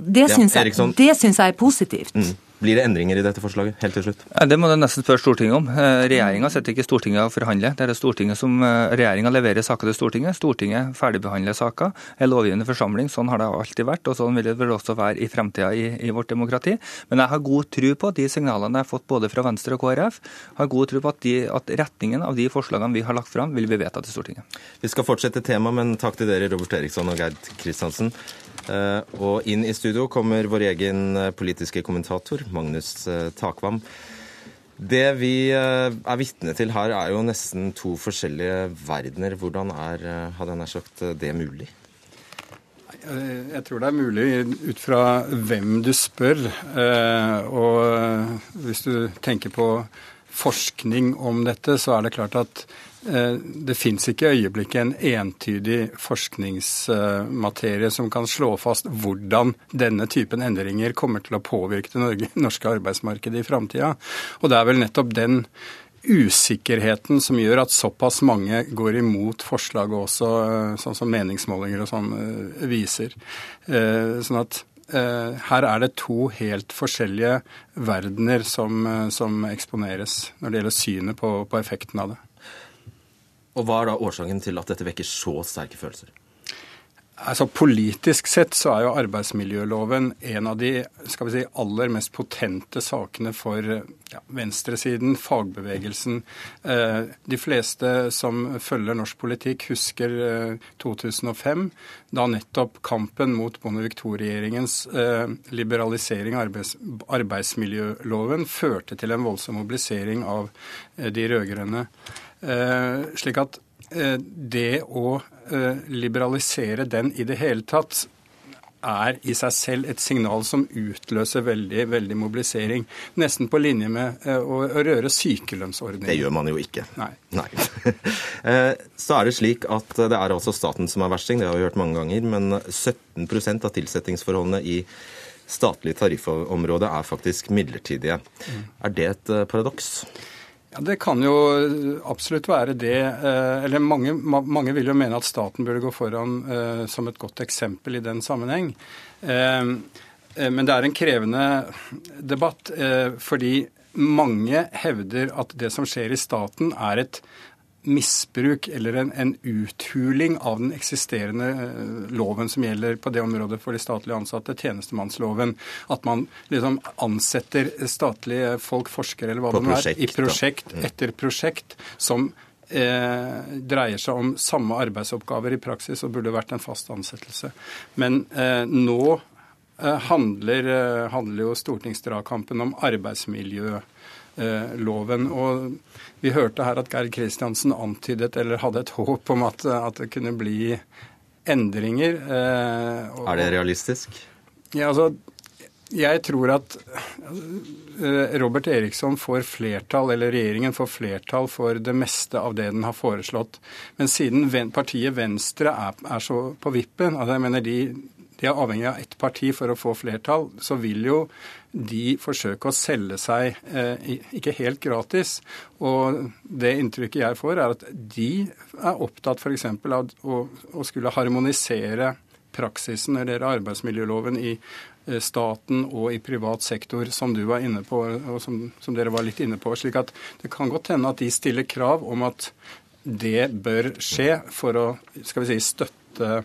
det syns jeg, jeg, er positivt. Mm. Blir det endringer i dette forslaget? Helt til slutt. Det må du nesten spørre Stortinget om. Eh, regjeringa sitter ikke i Stortinget og forhandler. Det er det Stortinget som eh, Regjeringa leverer saker til Stortinget. Stortinget ferdigbehandler saker. Er lovgivende forsamling. Sånn har det alltid vært, og sånn vil det vel også være i fremtida i, i, vårt demokrati. Men jeg har god tro på de signalene jeg har fått både fra Venstre og KrF. Har god tro på at, de, at retningen av de forslagene vi har lagt fram, vil bli vedtatt i Stortinget. Vi skal fortsette temaet, men takk til dere, Robert Eriksson og Gerd Kristiansen. Eh, og inn i studio kommer vår egen eh, politiske kommentator, Magnus eh, Takvam. Det vi er vitne til her, er jo nesten to forskjellige verdener. Hvordan er, hadde jeg nær sagt, det mulig? Jeg tror det er mulig ut fra hvem du spør. Og hvis du tenker på forskning om dette, så er det klart at det fins ikke i øyeblikket en entydig forskningsmaterie som kan slå fast hvordan denne typen endringer kommer til å påvirke det norske arbeidsmarkedet i framtida. Og det er vel nettopp den usikkerheten som gjør at såpass mange går imot forslaget også, eh, sånn som meningsmålinger og sånn eh, viser. Sånn at her er det to helt forskjellige verdener som, som eksponeres når det gjelder synet på, på effekten av det. Og Hva er da årsaken til at dette vekker så sterke følelser? Altså Politisk sett så er jo arbeidsmiljøloven en av de skal vi si, aller mest potente sakene for ja, venstresiden, fagbevegelsen. Eh, de fleste som følger norsk politikk, husker 2005, eh, da nettopp kampen mot Bondevik II-regjeringens eh, liberalisering av arbeids, arbeidsmiljøloven førte til en voldsom mobilisering av de rød-grønne. Eh, slik at eh, det å eh, liberalisere den i det hele tatt er i seg selv et signal som utløser veldig veldig mobilisering. Nesten på linje med å, røre sykelønnsordningen. Det gjør man jo ikke. Nei. Nei. Så er det slik at det er altså staten som er versting, det har vi hørt mange ganger. Men 17% av tilsettingsforholdene i statlig tariffområde er faktisk midlertidige. Mm. Er det et paradoks? Ja, Det kan jo absolutt være det. Eh, eller mange, mange, vil jo mene at staten burde gå foran eh, som et godt eksempel i den sammenheng. Eh, men det er en krevende debatt, fordi mange hevder at det som skjer i staten, er et misbruk eller en, en, uthuling av den eksisterende eh, loven som gjelder på det området for de statlige ansatte, tjenestemannsloven. At man liksom ansetter statlige folk, forskere eller hva det er, i prosjekt da. etter prosjekt som eh, dreier seg om samme arbeidsoppgaver i praksis og burde vært en fast ansettelse. Men eh, nå eh, handler, eh, handler, jo stortingsdragkampen om arbeidsmiljø Eh, loven. Og vi hørte her at Geir Kristiansen antydet eller hadde et håp om at, at det kunne bli endringer. Eh, og, er det realistisk? Ja, altså, jeg tror at eh, Robert Eriksson får flertall, eller regjeringen får flertall for det meste av det den har foreslått. Men siden partiet Venstre er, er så på vippen, altså jeg mener de, de er avhengig av ett parti for å få flertall, så vil jo de forsøke å selge seg eh, ikke helt gratis. Og det inntrykket jeg får, er at de er opptatt f.eks. av å skulle harmonisere praksisen når det gjelder arbeidsmiljøloven i eh, staten og i privat sektor, som du var inne på, og som, som, dere var litt inne på. slik at det kan godt hende at de stiller krav om at det bør skje for å skal vi si, støtte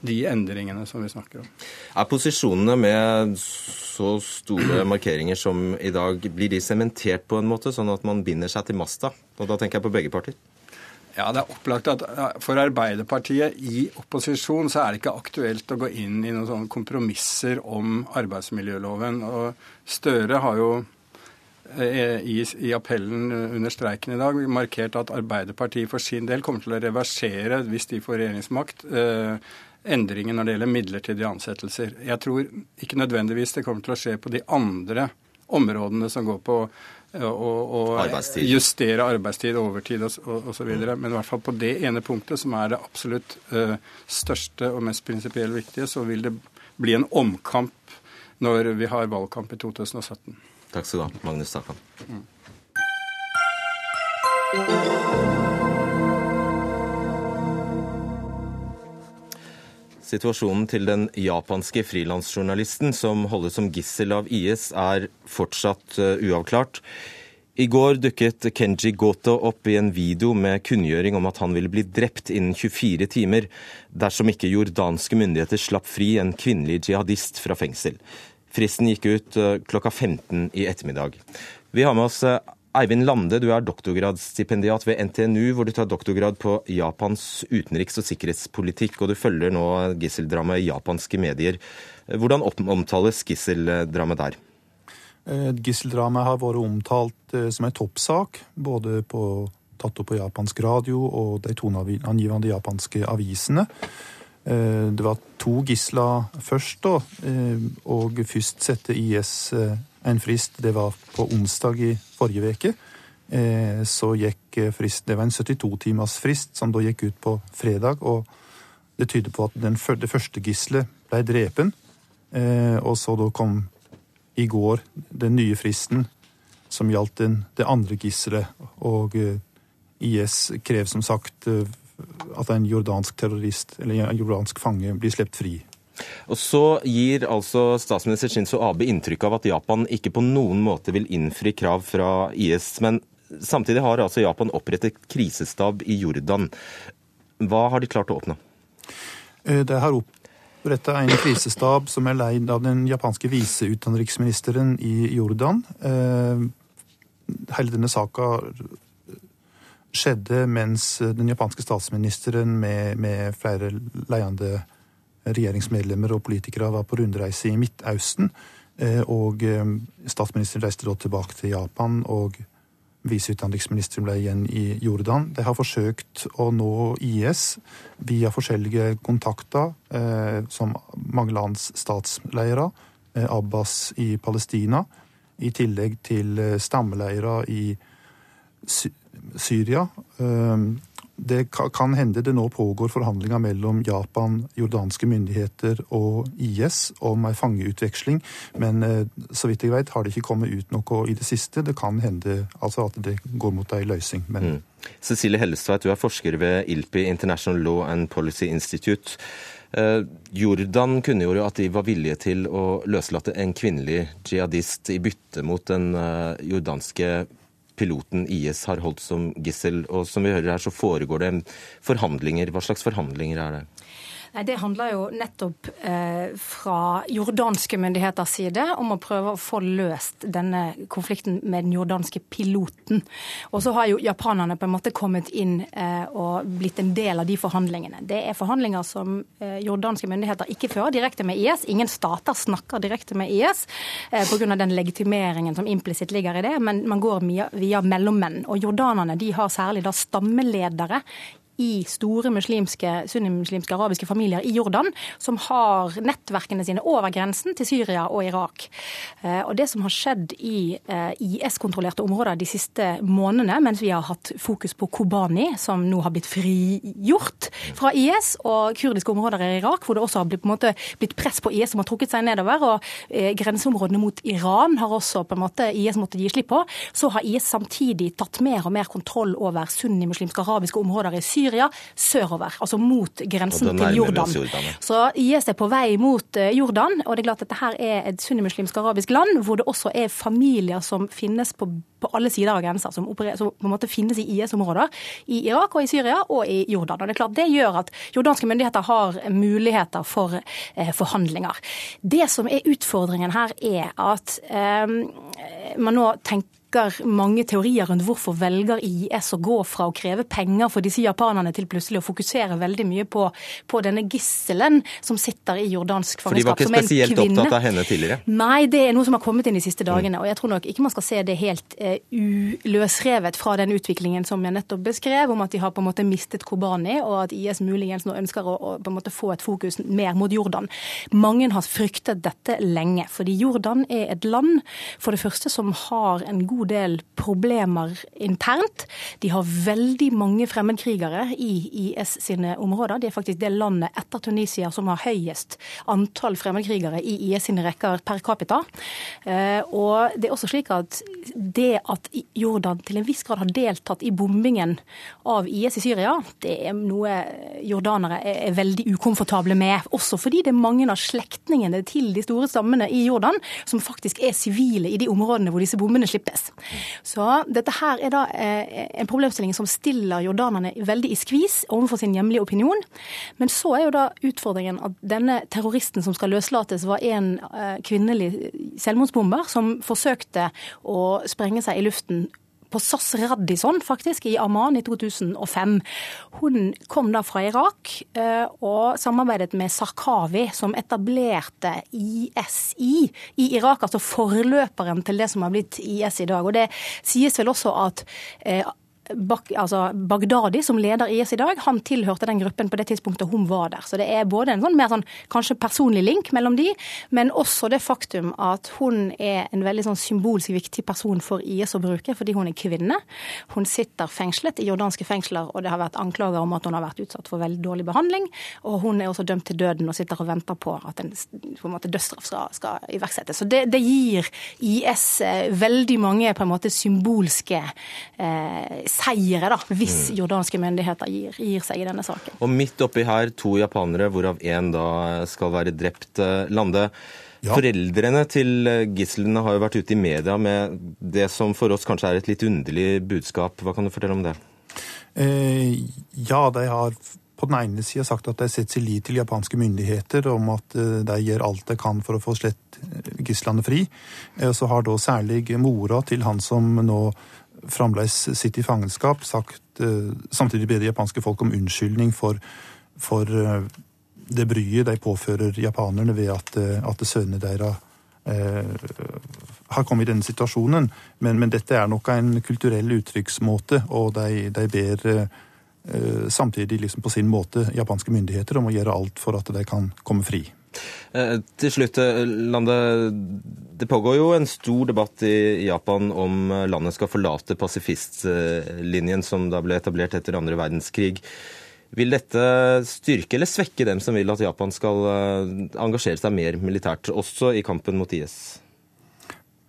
de endringene som vi snakker om. Er posisjonene med så store markeringer som i dag, blir de sementert på en måte, sånn at man binder seg til masta? Og da tenker jeg på begge partier. Ja, Det er opplagt at for Arbeiderpartiet i opposisjon så er det ikke aktuelt å gå inn i noen sånne kompromisser om arbeidsmiljøloven. Og Støre har jo eh, i, i, appellen under streiken i dag markert at Arbeiderpartiet for sin del kommer til å reversere, hvis de får regjeringsmakt, eh, endringer når det gjelder midlertidige ansettelser. Jeg tror ikke nødvendigvis det kommer til å skje på de andre områdene som går på eh, å, justere arbeidstid, overtid osv. Men i hvert fall på det ene punktet, som er det absolutt uh, største og mest prinsipielt viktige, så vil det bli en omkamp når vi har valgkamp i 2017. Takk skal du ha, Magnus Takkan. Mm. Situasjonen til den japanske frilansjournalisten som holdes som gissel av IS, er fortsatt eh, uavklart. I går dukket Kenji Goto opp i en video med kunngjøring om at han ville bli drept innen 24 timer dersom ikke jordanske myndigheter slapp fri en kvinnelig jihadist fra fengsel. Fristen gikk ut eh, klokka 15 i ettermiddag. Vi har med oss eh, Eivind Lande, du er doktorgradsstipendiat ved NTNU, hvor du tar doktorgrad på Japans utenriks- og sikkerhetspolitikk, og du følger nå gisseldramaet i japanske medier. Hvordan omtales gisseldramaet der? Eh, gisseldramaet har vært omtalt eh, som en toppsak, både på, tatt opp på japansk radio og de toneangivende japanske avisene. Eh, det var to gisler først, da, og først sette IS en frist. Det var på onsdag i forrige uke. Eh, så gikk eh, frist, Det var en 72 timers frist som da gikk ut på fredag. og Det tyder på at den, det første gisselet ble drepen. Eh, og så da kom i går den nye fristen som gjaldt den, det andre gisselet. Og IS krev som sagt at en jordansk terrorist eller en jordansk fange blir sluppet fri. Og Så gir altså statsminister Shinzo Abe inntrykk av at Japan ikke på noen måte vil innfri krav fra IS. Men samtidig har altså Japan opprettet krisestab i Jordan. Hva har de klart å oppnå? Eh, det har oppretta en krisestab som er leid av den japanske viseutenriksministeren i Jordan. Eh, hele denne saka skjedde mens den japanske statsministeren med, med flere ledende regjeringsmedlemmer og politikere var på rundreise i Midtausten. Eh, og eh, statsministeren reiste da tilbake til Japan, og viseutenriksministeren ble igjen i Jordan. De har forsøkt å nå IS via forskjellige kontakter, eh, som mange lands statsleirer. Abbas i Palestina, i tillegg til stammeleirer i Syria. Det kan hende det nå pågår forhandlinger mellom Japan, jordanske myndigheter og IS om ei fangeutveksling, men eh, så vidt jeg vet har det ikke kommet ut noe i det siste. Det kan hende altså at det går mot ei løsning. men... Mm. Cecilie Hellestveit, du er forsker ved ILPI, International Law and Policy Institute. Eh, Jordan kunngjorde at de var villige til å løslate en kvinnelig jihadist i bytte mot den eh, jordanske piloten IS har holdt som gissel. Og som vi hører her, så foregår det forhandlinger. Hva slags forhandlinger er det? Nei, Det handler jo nettopp eh, fra jordanske myndigheters side om å prøve å få løst denne konflikten med den jordanske piloten. Og så har jo japanerne på en måte kommet inn eh, og blitt en del av de forhandlingene. Det er forhandlinger som eh, jordanske myndigheter ikke fører direkte med IS. Ingen stater snakker direkte med IS eh, pga. den legitimeringen som implisitt ligger i det, men man går via, mellommenn. Og jordanerne de har særlig da stammeledere i store muslimske, sunnimuslimske arabiske familier i Jordan, som har nettverkene sine over grensen til Syria og Irak. Eh, og Det som har skjedd i eh, IS-kontrollerte områder de siste månedene, mens vi har hatt fokus på Kobani, som nå har blitt frigjort fra IS, og kurdiske områder i Irak, hvor det også har blitt, måte, blitt press på IS som har trukket seg nedover, og eh, grenseområdene mot Iran har også på en måte IS måttet gi slipp på, så har IS samtidig tatt mer og mer kontroll over sunnimuslimske arabiske områder i Syria Syria sørover, altså mot grensen til Jordan. Jordan. Så IS er på vei mot eh, Jordan, og det er klart at dette her er et sunnimuslimsk arabisk land hvor det også er familier som finnes på, på alle sider av grensa, som, som, på en måte finnes i IS-områder. I Irak og i Syria og i Jordan. Og Det er klart det gjør at jordanske myndigheter har muligheter for eh, forhandlinger. Det som er utfordringen her, er at eh, man nå tenker mange teorier rundt hvorfor velger IS å gå fra å kreve penger for disse japanerne til plutselig å fokusere veldig mye på, på denne gisselen som sitter i jordansk fangenskap. For de var ikke spesielt opptatt av henne tidligere? Nei, det er noe som har kommet inn de siste dagene. Og jeg tror nok ikke man skal se det helt uh, uløsrevet fra den utviklingen som jeg nettopp beskrev, om at de har på en måte mistet Kobani, og at IS muligens nå ønsker å, å på en måte få et fokus mer mot Jordan. Mange har fryktet dette lenge, fordi Jordan er et land for det første som har en god god del problemer internt. De har veldig mange fremmedkrigere i IS sine områder. De er faktisk det landet etter Tunisia som har høyest antall fremmedkrigere i IS sine rekker per capita. Eh, og det er også slik at det at Jordan til en viss grad har deltatt i bombingen av IS i Syria, det er noe jordanere er veldig ukomfortable med. Også fordi det er mange av slektningene til de store stammene i Jordan som faktisk er sivile i de områdene hvor disse bombene slippes. Så dette her er da eh, en problemstilling som stiller jordanerne veldig i skvis overfor sin hjemlige opinion. Men så er jo da utfordringen at denne terroristen som skal løslates, var en eh, kvinnelig selvmordsbomber som forsøkte å sprenge seg i luften på SAS Radisson, faktisk, i Amman i 2005. Hun kom da fra Irak eh, og samarbeidet med Sarkawi, som etablerte ISI i Irak, altså forløperen til det som har blitt IS i dag. Og det sies vel også at eh, Bak, altså Bagdadi, som leder IS i dag, han tilhørte den gruppen på det tidspunktet hun var der. Så det er både en sånn mer sånn kanskje personlig link mellom de, men også det faktum at hun er en veldig sånn symbolsk viktig person for IS å bruke, fordi hun er kvinne. Hun sitter fengslet i jordanske fengsler, og det har vært anklager om at hun har vært utsatt for veldig dårlig behandling. Og hun er også dømt til døden og sitter og venter på at en på en måte dødsstraff skal, skal iverksettes. Så det, det, gir IS eh, veldig mange på en måte symbolske eh, seire, da, hvis mm. jordanske myndigheter gir, gir, seg i denne saken. Og midt oppi her to japanere, hvorav én da skal være drept. Eh, Lande. Ja. Foreldrene til eh, gislene har jo vært ute i media med det som for oss kanskje er et litt underlig budskap. Hva kan du fortelle om det? Eh, ja, de har på den ene sida sagt at de setter sin lit til japanske myndigheter om at eh, de gjør alt de kan for å få slett gislene fri. Så har da særlig mora til han som nå fremdeles sitter i fangenskap, sagt, eh, samtidig ber det japanske folk om unnskyldning for, for eh, det bryet de påfører japanerne ved at, eh, at sønnene deres eh, har kommet i denne situasjonen. Men, men, dette er nok en kulturell uttrykksmåte, og de, de ber eh, samtidig liksom på sin måte japanske myndigheter om å gjøre alt for at de kan komme fri. Eh, til slutt, eh, Lande. Det pågår jo en stor debatt i Japan om eh, landet skal forlate pasifistlinjen som da ble etablert etter andre verdenskrig. Vil dette styrke eller svekke dem som vil at Japan skal engasjere seg mer militært, også i kampen mot IS?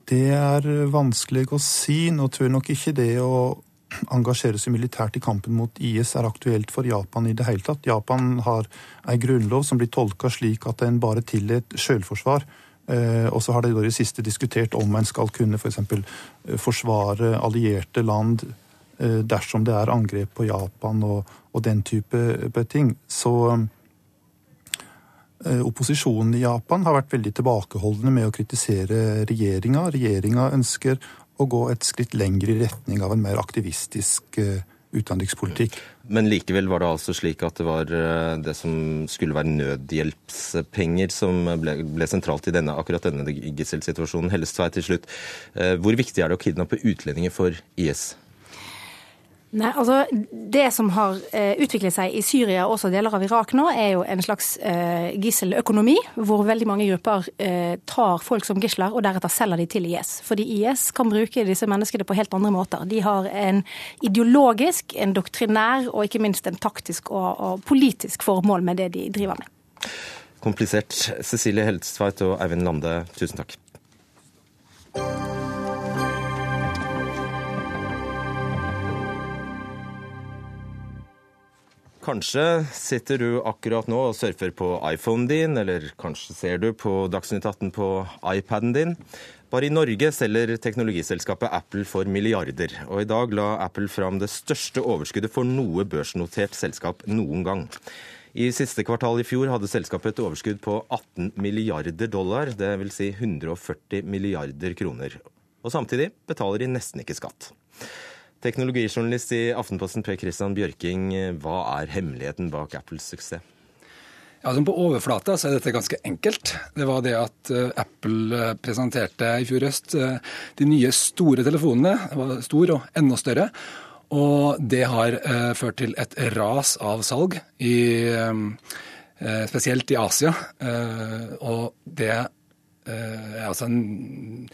Det er vanskelig å si. Nå tror jeg nok ikke det å engasjere seg militært i kampen mot IS er aktuelt for Japan i det hele tatt. Japan har ei grunnlov som blir tolka slik at en bare tillot selvforsvar Og så har de i siste diskutert om en skal kunne f.eks. For forsvare allierte land dersom det er angrep på Japan og, og den type ting. Så opposisjonen i Japan har vært veldig tilbakeholdne med å kritisere regjeringa. Regjeringa ønsker å gå et skritt lenger i retning av en mer aktivistisk utenrikspolitikk. Men likevel var det altså slik at det var eh, det som skulle være nødhjelpspenger som ble, ble sentralt i denne, akkurat denne gisselsituasjonen. Hellestveit til slutt. Eh, hvor viktig er det å kidnappe utlendinger for IS? Nei, altså Det som har eh, utviklet seg i Syria og også deler av Irak nå, er jo en slags eh, gisseløkonomi, hvor veldig mange grupper eh, tar folk som gisler og deretter selger de til IS. Fordi IS kan bruke disse menneskene på helt andre måter. De har en ideologisk, en doktrinær og ikke minst en taktisk og, og politisk formål med det de driver med. Komplisert. Cecilie Heldstveit og Eivind Lande, tusen takk. Kanskje sitter du akkurat nå og surfer på iPhonen din, eller kanskje ser du på Dagsnytt 18 på iPaden din. Bare i Norge selger teknologiselskapet Apple for milliarder, og i dag la Apple fram det største overskuddet for noe børsnotert selskap noen gang. I siste kvartal i fjor hadde selskapet et overskudd på 18 milliarder dollar, dvs. Si 140 milliarder kroner. Og samtidig betaler de nesten ikke skatt. Teknologijournalist i Aftenposten Per Christian Bjørking, hva er hemmeligheten bak Apples suksess? Ja, På overflata så er dette ganske enkelt. Det var det at eh, Apple eh, presenterte i fjor høst eh, de nye store telefonene. Det var stor og enda større. Og det har ført til et ras av salg, i, spesielt i Asia. Og det Eh, altså en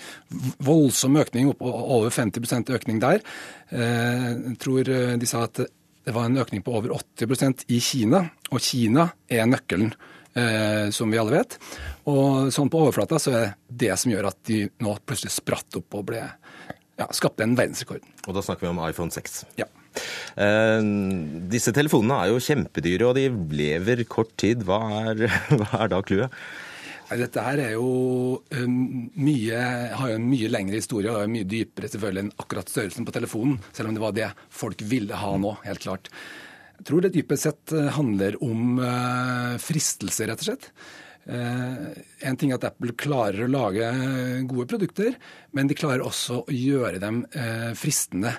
voldsom økning, opp, over 50% økning der. Eh, jeg tror eh, de sa at det var en økning på over 80% i Kina, og Kina er nøkkelen. Eh, som vi alle vet. Og sånn på overflata så er det det som gjør at de nå plutselig spratt opp og ble, ja, skapte en verdensrekord. Og da snakker vi om iPhone 6. Ja. Eh, disse telefonene er jo kjempedyre, og de lever kort tid. Hva er, hva er da clouet? Dette her er jo mye, har jo en mye lengre historie og er mye dypere selvfølgelig enn akkurat størrelsen på telefonen, selv om det var det folk ville ha nå, helt klart. Jeg tror det dypest sett eh, handler om eh, fristelse, rett og slett. Uh, en ting er at Apple klarer å lage gode produkter, men de klarer også å gjøre dem fristende.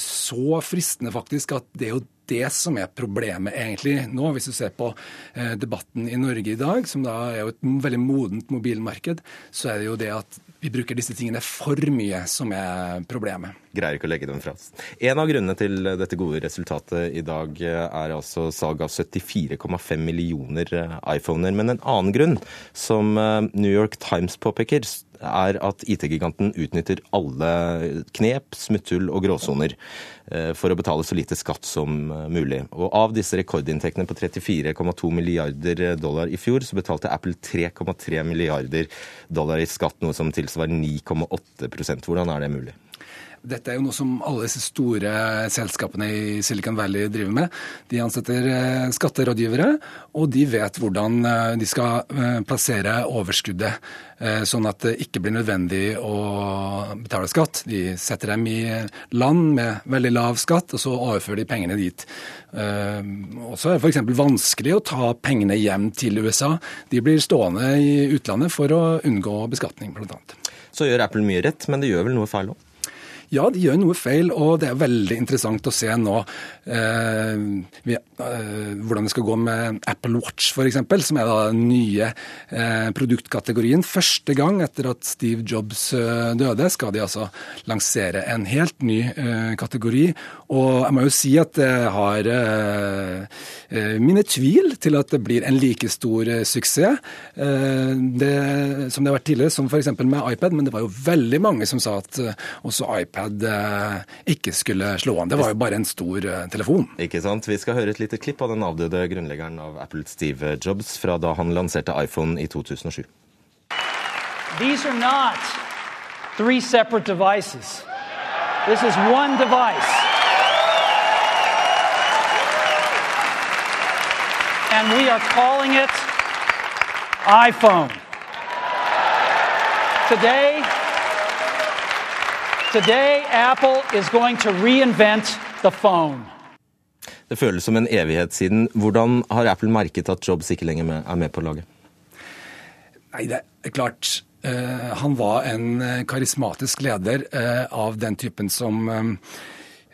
Så fristende faktisk at det er jo det som er problemet egentlig nå. Hvis du ser på eh, debatten i Norge i dag, som da er jo et veldig modent mobilmarked, så er det jo det at vi bruker disse tingene for mye som er problemet. Greier ikke å legge dem fra oss. En av grunnene til dette gode resultatet i dag er altså salg av 74,5 millioner eh, iPhoner. Men en annen grunn, som eh, New York Times påpeker, er at IT-giganten utnytter alle knep, smutthull og gråsoner eh, for å betale så lite skatt som eh, mulig. Og Av disse rekordinntektene på 34,2 milliarder dollar i fjor, så betalte Apple 3,3 milliarder dollar i skatt, noe som tilsvarer 9,8% Hvordan er det mulig? Dette er jo noe som alle disse store selskapene i Silicon Valley driver med. De ansetter eh, skatterådgivere, og de vet hvordan eh, de skal eh, plassere overskuddet, sånn at det ikke blir nødvendig å betale skatt. De setter dem i land med veldig lav skatt, og så overfører de pengene dit. Og så er det f.eks. vanskelig å ta pengene hjem til USA. De blir stående i utlandet for å unngå beskatning, bl.a. Så gjør Apple mye rett, men det gjør vel noe feil òg? Ja, de gjør noe feil, og det er veldig interessant å se nå hvordan det skal gå med Apple Watch f.eks., som er den nye eh, produktkategorien. Første gang etter at Steve Jobs eh, døde, skal de altså lansere en helt ny eh, kategori. Og jeg må jo si at jeg har eh, mine tvil til at det blir en like stor suksess det, som det har vært tidligere, som f.eks. med iPad, men det var jo veldig mange som sa at også iPad eh, ikke skulle slå an. Det var jo bare en stor eh, telefon. Ikke sant. Vi skal høre et lite klipp av den avdøde grunnleggeren av Apple, Steve Jobs, fra da han lanserte iPhone i 2007. These are not three separate devices. This is one device. And we are calling it iPhone. Today, today, Apple is going to reinvent the phone. Det føles som en evighet siden. Hvordan har Apple merket at Jobs ikke lenger er med på laget? Nei, det er klart. Uh, han var en eh, karismatisk leder uh, av den typen som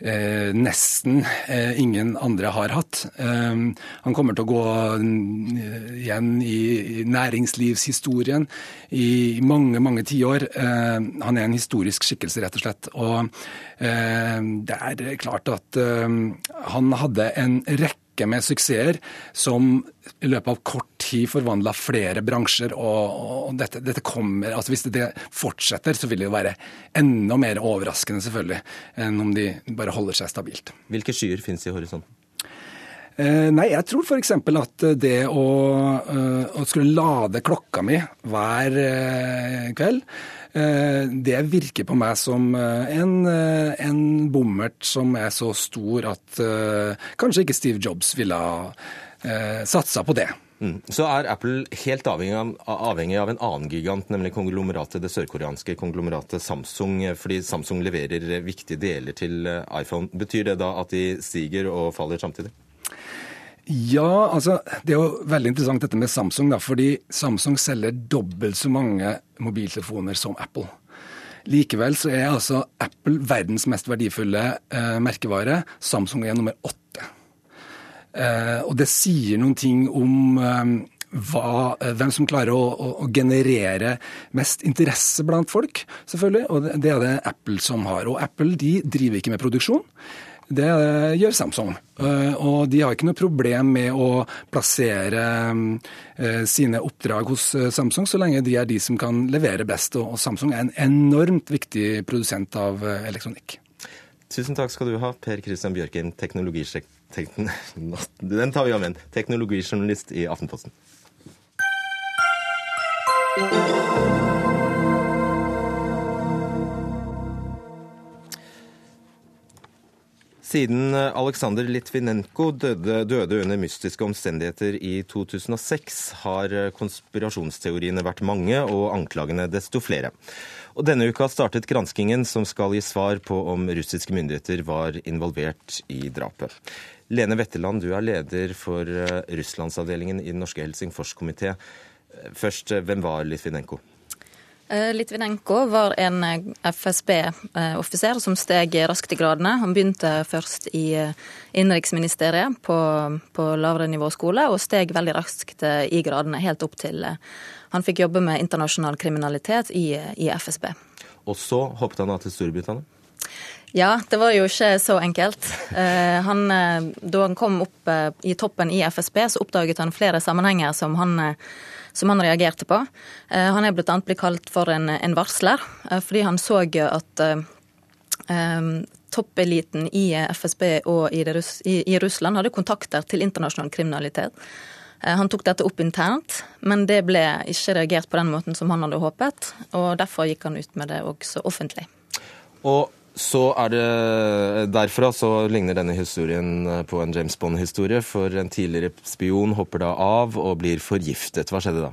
Eh, nesten eh, ingen andre har hatt. Eh, han kommer til å gå igjen i næringslivshistorien i mange, mange tiår. han er en historisk skikkelse, rett og slett. Og det er klart at han hadde en rekke rekke med suksesser som i løpet av kort tid forvandla flere bransjer. Og, dette, dette, kommer, altså Hvis det fortsetter, så vil det jo være enda mer overraskende selvfølgelig, enn om de bare holder seg stabilt. Hvilke skyer finnes i horisonten? Eh, nei, jeg tror f.eks. at det å, uh, å, skulle lade klokka mi hver uh, kveld Eh, det virker på meg som eh, en, eh, en bommert som er så stor at kanskje ikke Steve Jobs ville ha satsa på det. Mm. Så er Apple helt avhengig av, avhengig av, en annen gigant, nemlig konglomeratet, det sørkoreanske konglomeratet Samsung, fordi Samsung leverer viktige deler til iPhone. Betyr det da at de stiger og faller samtidig? Ja, altså det er jo veldig interessant dette med Samsung, da, fordi Samsung selger dobbelt så mange mobiltelefoner som Apple. Likevel så er altså Apple verdens mest verdifulle eh, merkevare. Samsung er nummer åtte. Eh, og det sier noen ting om eh, hva, eh, hvem som klarer å, å, å, generere mest interesse blant folk, selvfølgelig. Og det, det er det Apple som har. Og Apple de driver ikke med produksjon. Det gjør Samsung. Eh, og de har ikke noe problem med å plassere eh, sine oppdrag hos eh, Samsung, så lenge de er de som kan levere best. Og Samsung er en enormt viktig produsent av elektronikk. Tusen takk skal du ha, Per Christian Bjørken, teknologisjekk... Den tar vi om igjen. Teknologijournalist i Aftenposten. Siden eh, Aleksandr Litvinenko døde, døde, under mystiske omstendigheter i 2006, har eh, konspirasjonsteoriene vært mange og anklagene desto flere. Og Denne uka startet granskingen som skal gi svar på om russiske myndigheter var involvert i drapet. Lene Wetterland, du er leder for eh, Russlandsavdelingen i Den norske Helsingforskomité. Først, hvem var Litvinenko? Eh, Litvinenko var en eh, FSB-offiser som steg raskt i gradene. Han begynte først i eh, innenriksministeriet på, på lavere nivå skole, og steg veldig raskt i gradene, helt opp til han fikk jobbe med internasjonal kriminalitet i, i FSB. Og så hoppet han av til Storbritannia? Ja, det var jo ikke så enkelt. Han, da han kom opp i toppen i FSB, så oppdaget han flere sammenhenger som han som han reagerte på. Eh, han er bl.a. blitt kalt for en, en varsler, eh, fordi han så at um, toppeliten i FSB og i, Russ i, i, Russland hadde kontakter til internasjonal kriminalitet. Han tok dette opp internt, men det ble ikke reagert på den måten som han hadde håpet. og Derfor gikk han ut med det også offentlig. Og så er det Derfra så ligner denne historien på en James Bond-historie. For en tidligere spion hopper da av og blir forgiftet. Hva skjedde da?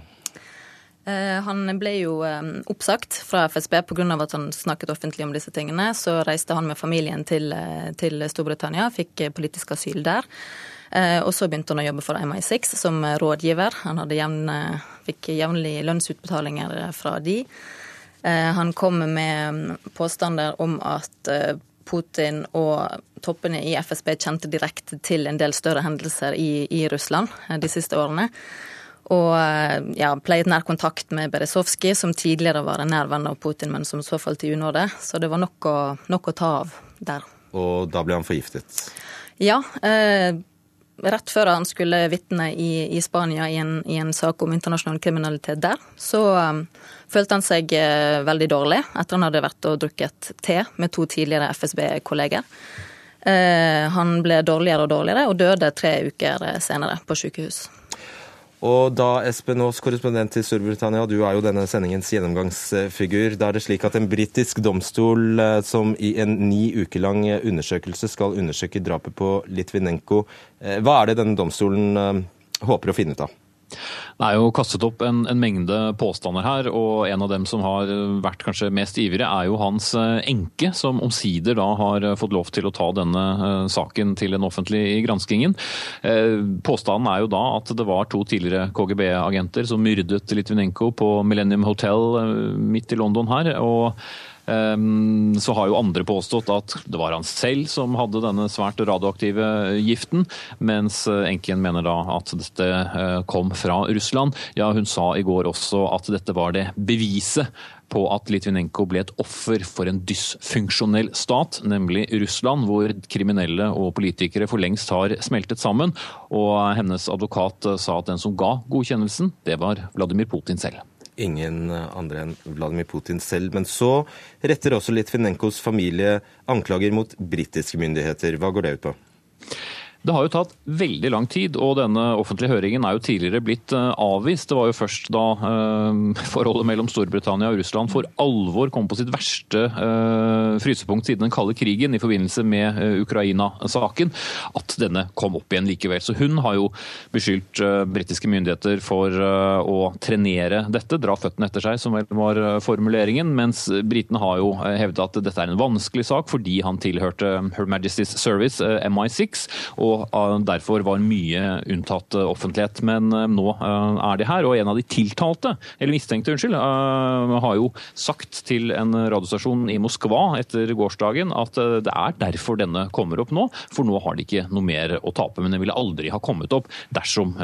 Eh, han ble jo eh, oppsagt fra FSB pga. at han snakket offentlig om disse tingene. Så reiste han med familien til, eh, til Storbritannia, fikk politisk asyl der. Og så begynte han å jobbe for MI6 som rådgiver. Han jevn, fikk jevnlig lønnsutbetalinger fra de. Eh, han kom med påstander om at eh, Putin og toppene i FSB kjente direkte til en del større hendelser i, i Russland eh, de siste årene. Og ja, pleiet nær kontakt med Beresovskij, som tidligere var en nær venn av Putin, men som så falt i unåde. Så det var nok å, nok å ta av der. Og da ble han forgiftet? Ja. Eh, rett før han skulle vitne i, i Spania i en, i en, sak om internasjonal kriminalitet der, så um, følte han seg uh, veldig dårlig etter han hadde vært og drukket te med to tidligere FSB-kolleger. Uh, han ble dårligere og dårligere og døde tre uker senere på sykehus. Og da, Espen Aas, korrespondent i Storbritannia, du er jo denne sendingens gjennomgangsfigur. Da er det slik at en britisk domstol eh, som i en ni uker lang undersøkelse skal undersøke drapet på Litvinenko. Eh, hva er det denne domstolen eh, håper å finne ut av? Det er jo kastet opp en, en, mengde påstander her, og en av dem som har vært kanskje mest ivrige, er jo hans eh, enke, som omsider da har fått lov til å ta denne saken til den offentlige granskingen. Påstanden er jo da at det var to tidligere KGB-agenter som myrdet Litvinenko på Millennium Hotel midt i London her. og så har jo andre påstått at det var han selv som hadde denne svært radioaktive giften, mens eh, enken mener da at dette eh, kom fra Russland. Ja, hun sa i går også at dette var det beviset på at Litvinenko ble et offer for en dysfunksjonell stat, nemlig Russland, hvor kriminelle og politikere for lengst har smeltet sammen. Og hennes advokat sa at den som ga godkjennelsen, det var Vladimir Putin selv ingen andre enn Vladimir Putin selv. Men så retter også Litvinenkos familie anklager mot britiske myndigheter. Hva går det ut på? Det har jo tatt veldig lang tid, og denne offentlige høringen er jo tidligere blitt eh, avvist. Det var jo først da eh, forholdet mellom Storbritannia og Russland for alvor kom på sitt verste eh, frysepunkt siden den kalde krigen i forbindelse med eh, Ukraina-saken, at denne kom opp igjen likevel. Så hun har jo beskyldt eh, britiske myndigheter for eh, å trenere dette, dra føttene etter seg, som vel var formuleringen, mens britene har jo hevdet at dette er en vanskelig sak fordi han tilhørte Her Majesty's Service, MI6. og og eh, derfor var mye unntatt eh, offentlighet. Men eh, nå er de her, og en av de tiltalte, eller mistenkte, unnskyld, har jo sagt til en radiostasjon i Moskva etter gårsdagen at det er derfor denne kommer opp nå, for nå har de ikke noe mer å tape. Men den ville aldri ha kommet opp dersom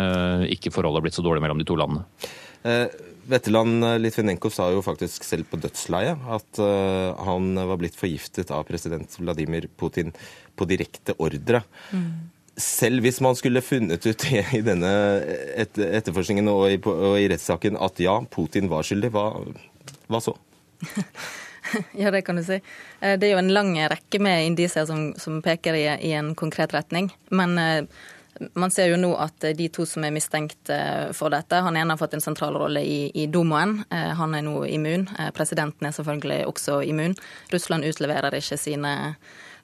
ikke forholdet har blitt så dårlig mellom de to landene. Eh, Vetteland Litvinenko sa jo faktisk selv på dødsleiet at uh, han var blitt forgiftet av president Vladimir Putin på direkte ordre. Mm selv hvis man skulle funnet ut i denne etterforskningen og i, i rettssaken at ja, Putin var skyldig, hva, hva så? ja, det kan du si. Eh, det er jo en lang rekke med indisier som, som peker i, i, en konkret retning. Men eh, man ser jo nå at de to som er mistenkt eh, for dette, han ene har fått en sentral rolle i, i Domoen. Han er nå immun. Presidenten er selvfølgelig også immun. Russland utleverer ikke sine,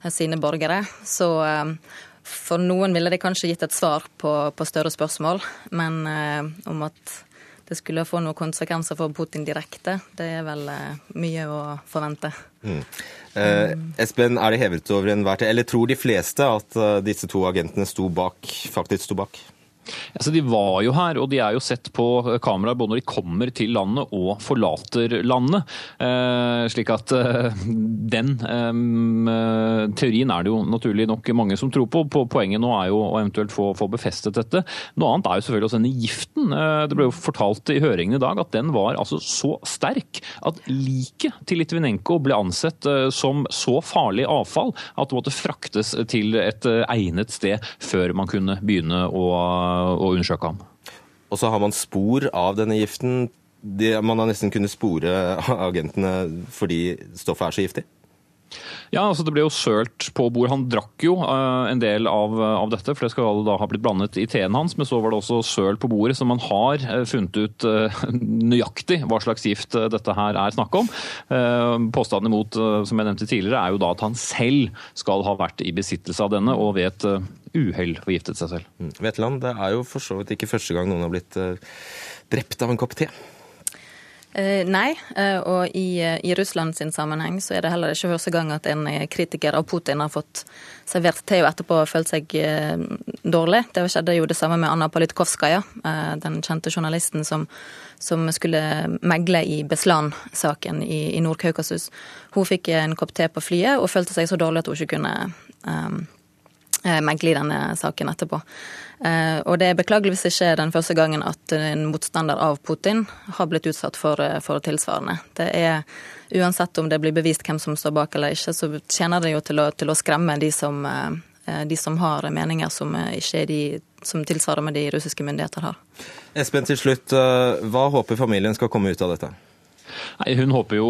sine borgere. Så for noen ville det kanskje gitt et svar på, på større spørsmål, men eh, om at det skulle få noen konsekvenser for Putin direkte, det er vel eh, mye å forvente. Mm. Eh, Espen, er det hevet over enhver tid, eller tror de fleste at uh, disse to agentene sto bak, faktisk sto bak? Altså, de var jo her, og de er jo sett på kamera både når de kommer til landet og forlater landet. Eh, slik at eh, den eh, teorien er det jo naturlig nok mange som tror på. Poenget nå er jo å eventuelt få, få befestet dette. Noe annet er jo selvfølgelig også denne giften. Eh, det ble jo fortalt i høringen i dag at den var altså så sterk at liket til Litvinenko ble ansett eh, som så farlig avfall at det måtte fraktes til et eh, egnet sted før man kunne begynne å å undersøke ham. Og så har man spor av denne giften. man har nesten kunnet spore agentene fordi stoffet er så giftig? Ja, altså Det ble jo sølt på bord. Han drakk jo uh, en del av, av, dette, for det skal da ha blitt blandet i teen hans. Men så var det også søl på bordet, så man har uh, funnet ut uh, nøyaktig hva slags gift dette her er snakk om. Påstanden imot, som jeg nevnte tidligere, er jo da at han selv skal ha vært i besittelse av denne og ved et uhell forgiftet seg selv. Mm. Vetland, det er jo for så vidt ikke første gang noen har blitt drept av en kopp te. Eh, nei, eh, og i, eh, i Russland sin sammenheng så er det heller ikke første gang at en kritiker av Putin har fått servert te og etterpå følt seg eh, dårlig. Det skjedde jo det samme med Anna Politkovskaja, eh, den kjente journalisten som, som skulle megle i Beslan-saken i, i Nord-Kaukasus. Hun fikk en kopp te på flyet og følte seg så dårlig at hun ikke kunne eh, megle i denne saken etterpå. Eh, og det er beklageligvis ikke den første gangen at en motstander av Putin har blitt utsatt for, eh, for tilsvarende. Det er Uansett om det blir bevist hvem som står bak eller ikke, så tjener det jo til å, til å skremme de som, eh, de som, har meninger som ikke de som tilsvarer med de russiske myndigheter har. Espen, til slutt, hva håper familien skal komme ut av dette? Nei, Hun håper jo,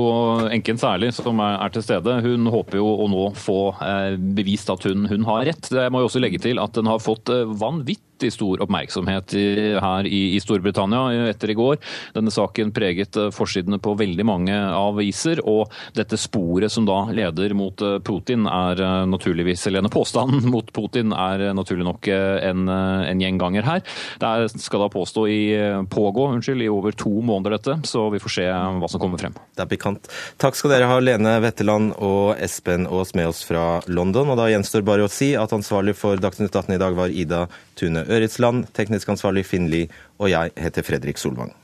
enken særlig, som er, til stede, hun håper jo å nå få eh, bevist at hun, hun, har rett. Jeg må jo også legge til at den har fått eh, vanvittig vanvittig stor oppmerksomhet her i Storbritannia etter i går. Denne saken preget forsidene på veldig mange aviser, og dette sporet som da leder mot Putin er naturligvis, eller denne påstanden mot Putin er naturlig nok en, en gjenganger her. Det skal da påstå i, pågå unnskyld, i over to måneder dette, så vi får se hva som kommer frem. Det er pikant. Takk skal dere ha, Lene Wetteland og Espen Aas med oss fra London. Og da gjenstår bare å si at ansvarlig for Dagsnytt 18 i dag var Ida Tune Øritsland, teknisk ansvarlig Finn Lie, og jeg heter Fredrik Solvang.